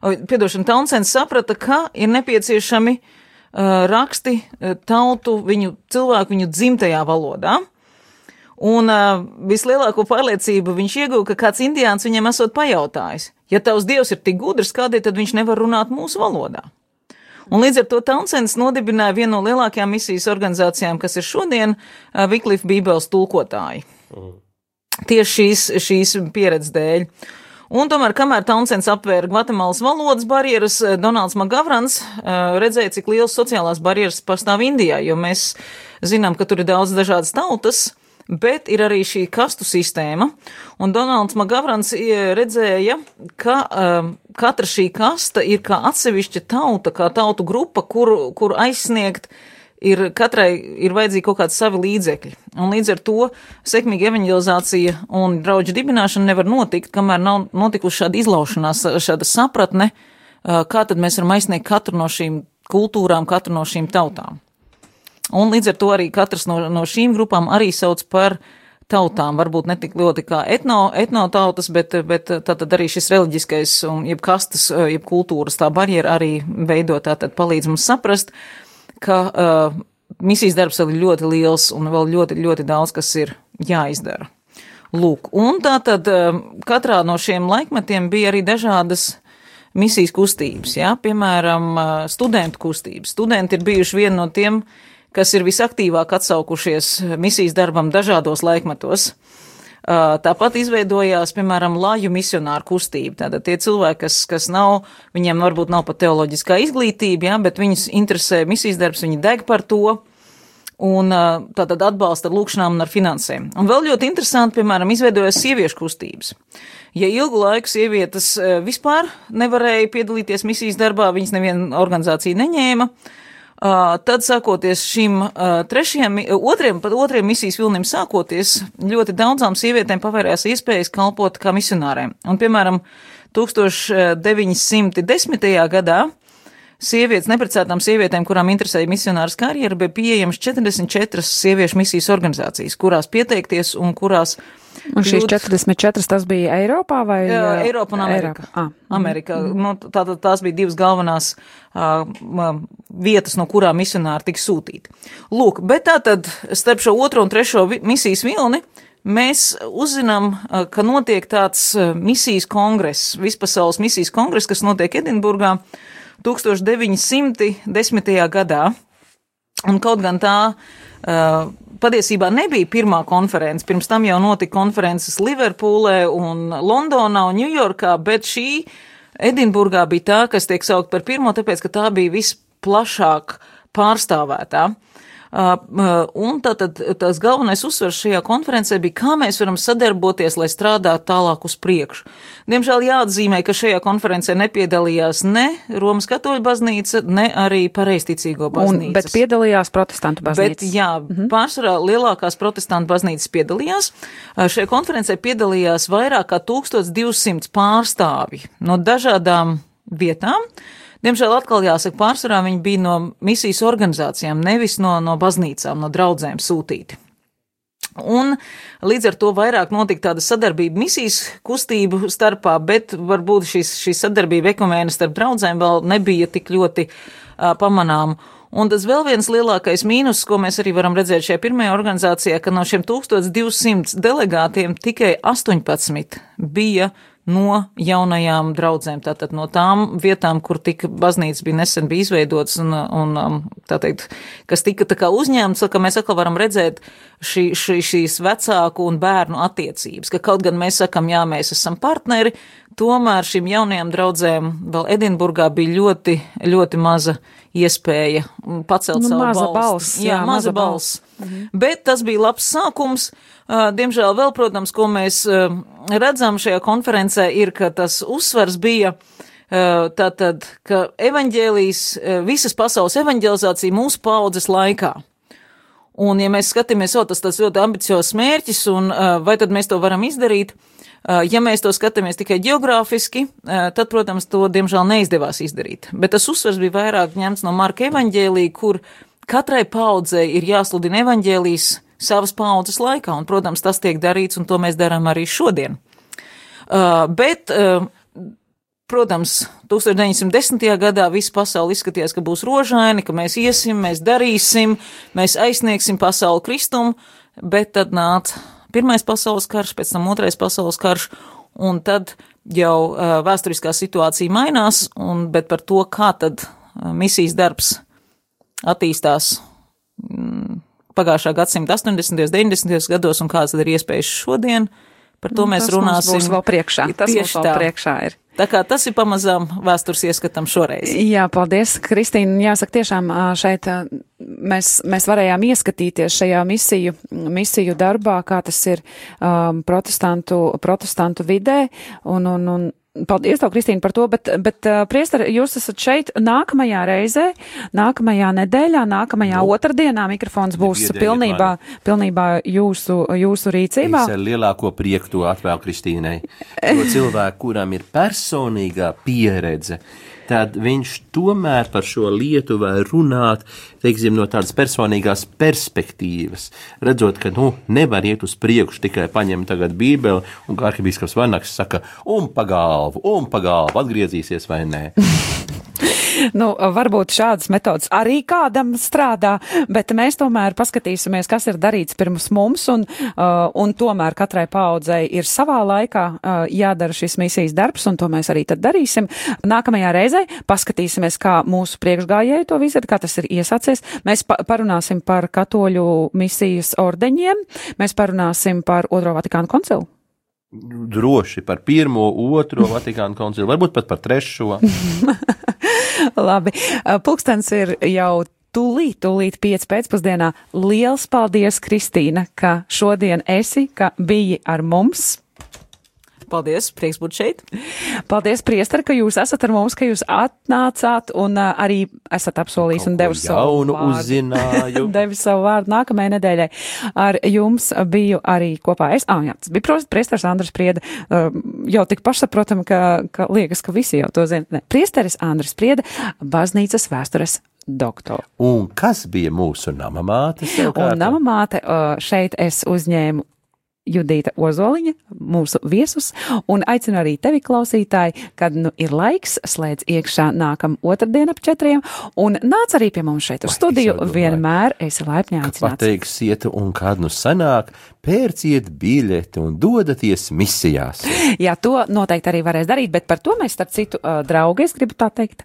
piedošana, Taunsens saprata, ka ir nepieciešami uh, raksti uh, tautu, viņu cilvēku, viņu dzimtajā valodā. Un uh, vislielāko pārliecību viņš ieguva, ka kāds indiāns viņam esot pajautājis, ja tavs dievs ir tik gudrs, kādēļ tad viņš nevar runāt mūsu valodā? Un līdz ar to Taunsens nodibināja vienu no lielākajām misijas organizācijām, kas ir šodien uh, Viklif Bībeles tulkotāji. Tieši šīs, šīs pieredzes dēļ. Un tomēr, kamēr Taunsens apvēra Gvatemalas valodas barjeras, eh, Donalds Magavrans uh, redzēja, cik liels sociālās barjeras pastāv Indijā, jo mēs zinām, ka tur ir daudz dažādas tautas, bet ir arī šī kastu sistēma. Un Donalds Magavrans eh, redzēja, ka um, katra šī kasta ir kā atsevišķa tauta, kā tautu grupa, kuru, kuru aizsniegt ir katrai ir vajadzīgi kaut kādi savi līdzekļi. Un līdz ar to sekmīga evanģelizācija un draudžu dibināšana nevar notikt, kamēr nav notikusi šāda izlaušanās, šāda sapratne, kā tad mēs varam aizsniegt katru no šīm kultūrām, katru no šīm tautām. Un līdz ar to arī katrs no, no šīm grupām arī sauc par tautām, varbūt ne tik ļoti kā etno, etno tautas, bet, bet tātad arī šis reliģiskais un jeb kastas, jeb kultūras tā barjera arī veido tātad palīdz mums saprast, ka uh, misijas darbs vēl ir ļoti liels un vēl ļoti, ļoti daudz, kas ir jāizdara. Lūk, un tā tad uh, katrā no šiem laikmetiem bija arī dažādas misijas kustības, jā, piemēram, uh, studentu kustības. Studenti ir bijuši viena no tiem, kas ir visaktīvāk atsaukušies misijas darbam dažādos laikmetos. Uh, Tāpat izveidojās, piemēram, lāju misionāru kustība. Tātad tie cilvēki, kas, kas nav, viņiem varbūt nav pat teoloģiskā izglītība, jā, bet viņus interesē misijas darbs, viņi deg par to un tātad atbalsta ar lūkšanām un ar finansēm. Un vēl ļoti interesanti, piemēram, izveidojas sieviešu kustības. Ja ilgu laiku sievietes vispār nevarēja piedalīties misijas darbā, viņas neviena organizācija neņēma, Uh, tad, sākoties šim trešajam, otriem, pat otriem misijas vilnim sākoties, ļoti daudzām sievietēm pavērās iespējas kalpot kā misionāriem. Un, piemēram, 1910. gadā sievietes, neprecētām sievietēm, kurām interesēja misionāras karjera, bija pieejamas 44 sieviešu misijas organizācijas, kurās pieteikties un kurās uh, Un šīs 44 tas bija Eiropā vai? Jā, Eiropa un Amerika. Eiropa. Ah. Amerika. Nu, tātad tās bija divas galvenās uh, vietas, no kurām misionāri tika sūtīti. Lūk, bet tātad starp šo otro un trešo vi misijas vilni mēs uzzinām, ka notiek tāds misijas kongress, vispasaules misijas kongress, kas notiek Edinburgā 1910. gadā. Un kaut gan tā uh, patiesībā nebija pirmā konference. Pirms tam jau notika konferences Liverpoolē un Londonā un Ņujorkā, bet šī Edinburgā bija tā, kas tiek saukt par pirmo, tāpēc, ka tā bija visplašāk pārstāvētā. Uh, uh, un tātad tās galvenais uzsvers šajā konferencē bija, kā mēs varam sadarboties, lai strādātu tālāk uz priekšu. Diemžēl jāatzīmē, ka šajā konferencē nepiedalījās ne Romas katoļu baznīca, ne arī pareisticīgo baznīca. Bet piedalījās protestantu baznīca. Bet, jā, mhm. pārsvarā lielākās protestantu baznīcas piedalījās. Uh, šajā konferencē piedalījās vairāk kā 1200 pārstāvi no dažādām vietām. Diemžēl atkal jāsaka, pārsvarā viņi bija no misijas organizācijām, nevis no, no baznīcām, no draudzēm sūtīti. Un līdz ar to vairāk notika tāda sadarbība misijas kustību starpā, bet varbūt šīs, šī sadarbība ekumēna starp draudzēm vēl nebija tik ļoti uh, pamanām. Un tas vēl viens lielākais mīnus, ko mēs arī varam redzēt šajā pirmajā organizācijā, ka no šiem 1200 delegātiem tikai 18 bija no jaunajām draudzēm, tātad no tām vietām, kur tika baznīca bija nesen bija izveidots un, un um, tā teikt, kas tika tā kā uzņēmts, ka mēs atkal varam redzēt šī, šī, šīs vecāku un bērnu attiecības, ka kaut gan mēs sakam, jā, mēs esam partneri, tomēr šīm jaunajām draudzēm vēl Edinburgā bija ļoti, ļoti maza iespēja pacelt Nu, savu balss, Jā, jā, maza maza balss. Bet tas bija labs sākums. Uh, Diemžēl vēl, protams, ko mēs uh, redzam šajā konferencē, ir, ka tas uzsvars bija uh, tātad, ka evaņģēlijas, uh, visas pasaules evaņģelizācija mūsu paudzes laikā. Un, ja mēs skatāmies, o, tas tas ļoti ambiciozs mērķis, un uh, vai tad mēs to varam izdarīt? Uh, ja mēs to skatāmies tikai geogrāfiski, uh, tad, protams, to diemžēl neizdevās izdarīt. Bet tas uzsvers bija vairāk ņemts no Marka evaņģēlī, kur katrai paudzei ir jāsludina evaņģēlīs savas paudzes laikā, un, protams, tas tiek darīts, un to mēs darām arī šodien. Uh, bet, uh, protams, 1910. gadā visa pasaule izskatījās, ka būs rožaini, ka mēs iesim, mēs darīsim, mēs aizsniegsim pasauli kristumu, bet tad nāca Pirmais pasaules karš, pēc tam Otrais pasaules karš, un tad jau uh, vēsturiskā situācija mainās, un, bet par to, kā tad uh, misijas darbs attīstās mm, pagājušā gadsimta 80. un 90. gados, un kādas ir iespējas šodien, par to mēs Nu, Tas mums runāsim. Būs vēl priekšā. Tas Tieši vēl tā. priekšā ir. Tā kā tas ir pamazām vēstures ieskatam šoreiz. Jā, paldies, Kristīna. Jāsaka, tiešām šeit mēs, mēs varējām ieskatīties šajā misiju, misiju darbā, kā tas ir um, protestantu, protestantu vidē. Un, un, un, paldies, tev, Kristīna, par to, bet, bet uh, priestari, jūs esat šeit nākamajā reizē, nākamajā nedēļā, nākamajā Nu, otrdienā mikrofons būs nebiedējiet pilnībā, pilnībā jūsu, jūsu rīcībā. Es ar lielāko prieku to atvēlu Kristīnai. Jo cilvēku, kuram ir personīgā pieredze, tad viņš tomēr par šo lietu var runāt, teiksim, no tādas personīgās perspektīvas. Redzot, ka, nu, nevar iet uz priekšu tikai paņemt tagad bībeli, un kā arhibīskaps Vanaks saka, un pa galvu, un pa galvu, atgriezīsies vai nē. [laughs] [laughs] Nu, varbūt šādas metodas arī kādam strādā, bet mēs tomēr paskatīsimies, kas ir darīts pirms mums, un, uh, un tomēr katrai paudzei ir savā laikā uh, jādara šis misijas darbs, un to mēs arī tad darīsim. Nākamajā reizē paskatīsimies, kā mūsu priekšgājēji to visu, kā tas ir iesācies. Mēs pa parunāsim par katoļu misijas ordeņiem, mēs parunāsim par Otro Vatikānu koncilu. Droši par pirmo, otro Vatikānu koncilu, varbūt pat par trešo. [laughs] [laughs] Labi, Uh, pulkstens ir jau tūlīt, tūlīt piec pēcpusdienā. Liels paldies, Kristīna, ka šodien esi, ka biji ar mums. Paldies, prieks būt šeit. Paldies, priesteri, ka jūs esat ar mums, ka jūs atnācāt un uh, arī esat apsolījis un devis savu jaunu vārdu. uzzināju. [laughs] devis savu vārdu nākamajai nedēļai. Ar jums biju arī kopā es. Ah, jā, tas bija priesteris Andris Prieda. Uh, jau tik pašsaprotami, ka, ka liekas, ka visi jau to zina. Ne, priesteris Andris Prieda, baznīcas vēstures doktors. Un kas bija mūsu namamāte? Un nama māte šeit es uzņēmu Judīta Ozoliņa, mūsu viesus, un aicinu arī tevi, klausītāji, kad nu ir laiks, slēdz iekšā nākam otrdien ap četriem, un nāc arī pie mums šeit uz Vai, es studiju, domāju, vienmēr esi laipni aicināts. Pateiksiet, un kad nu sanāk, pērciet biļeti un dodaties misijās. [laughs] Jā, to noteikti arī varēs darīt, bet par to mēs, starp citu, draugi, es gribu tā teikt,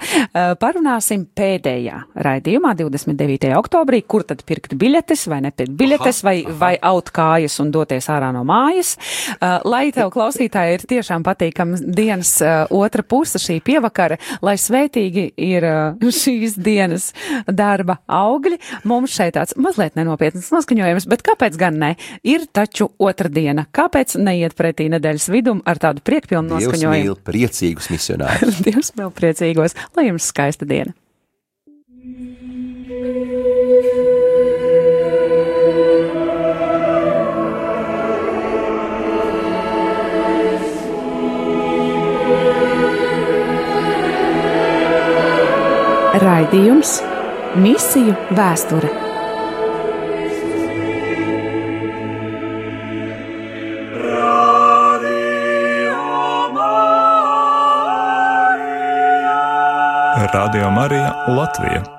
parunāsim pēdējā raidījumā, 29. oktobrī, kur tad pirkt biļetes vai nepirkt biļetes, vai, vai aut kājas un doties ārā no mājas. Uh, lai tev, klausītāji, ir tiešām patīkams dienas uh, otra puse šī pievakara, lai svētīgi ir uh, [laughs] šīs dienas darba augļi. Mums šeit tāds mazliet nenopietns noskaņojums, bet kāpēc gan ne? Ir taču otrdiena. Kāpēc neiet pretī nedēļas vidum ar tādu priekpilnu Dievs noskaņojumu? mīl priecīgus misionārus. [laughs] Dievs vēl priecīgos, lai jums skaista diena! Raidījums Misiju vēsture. Radio Marija Latvija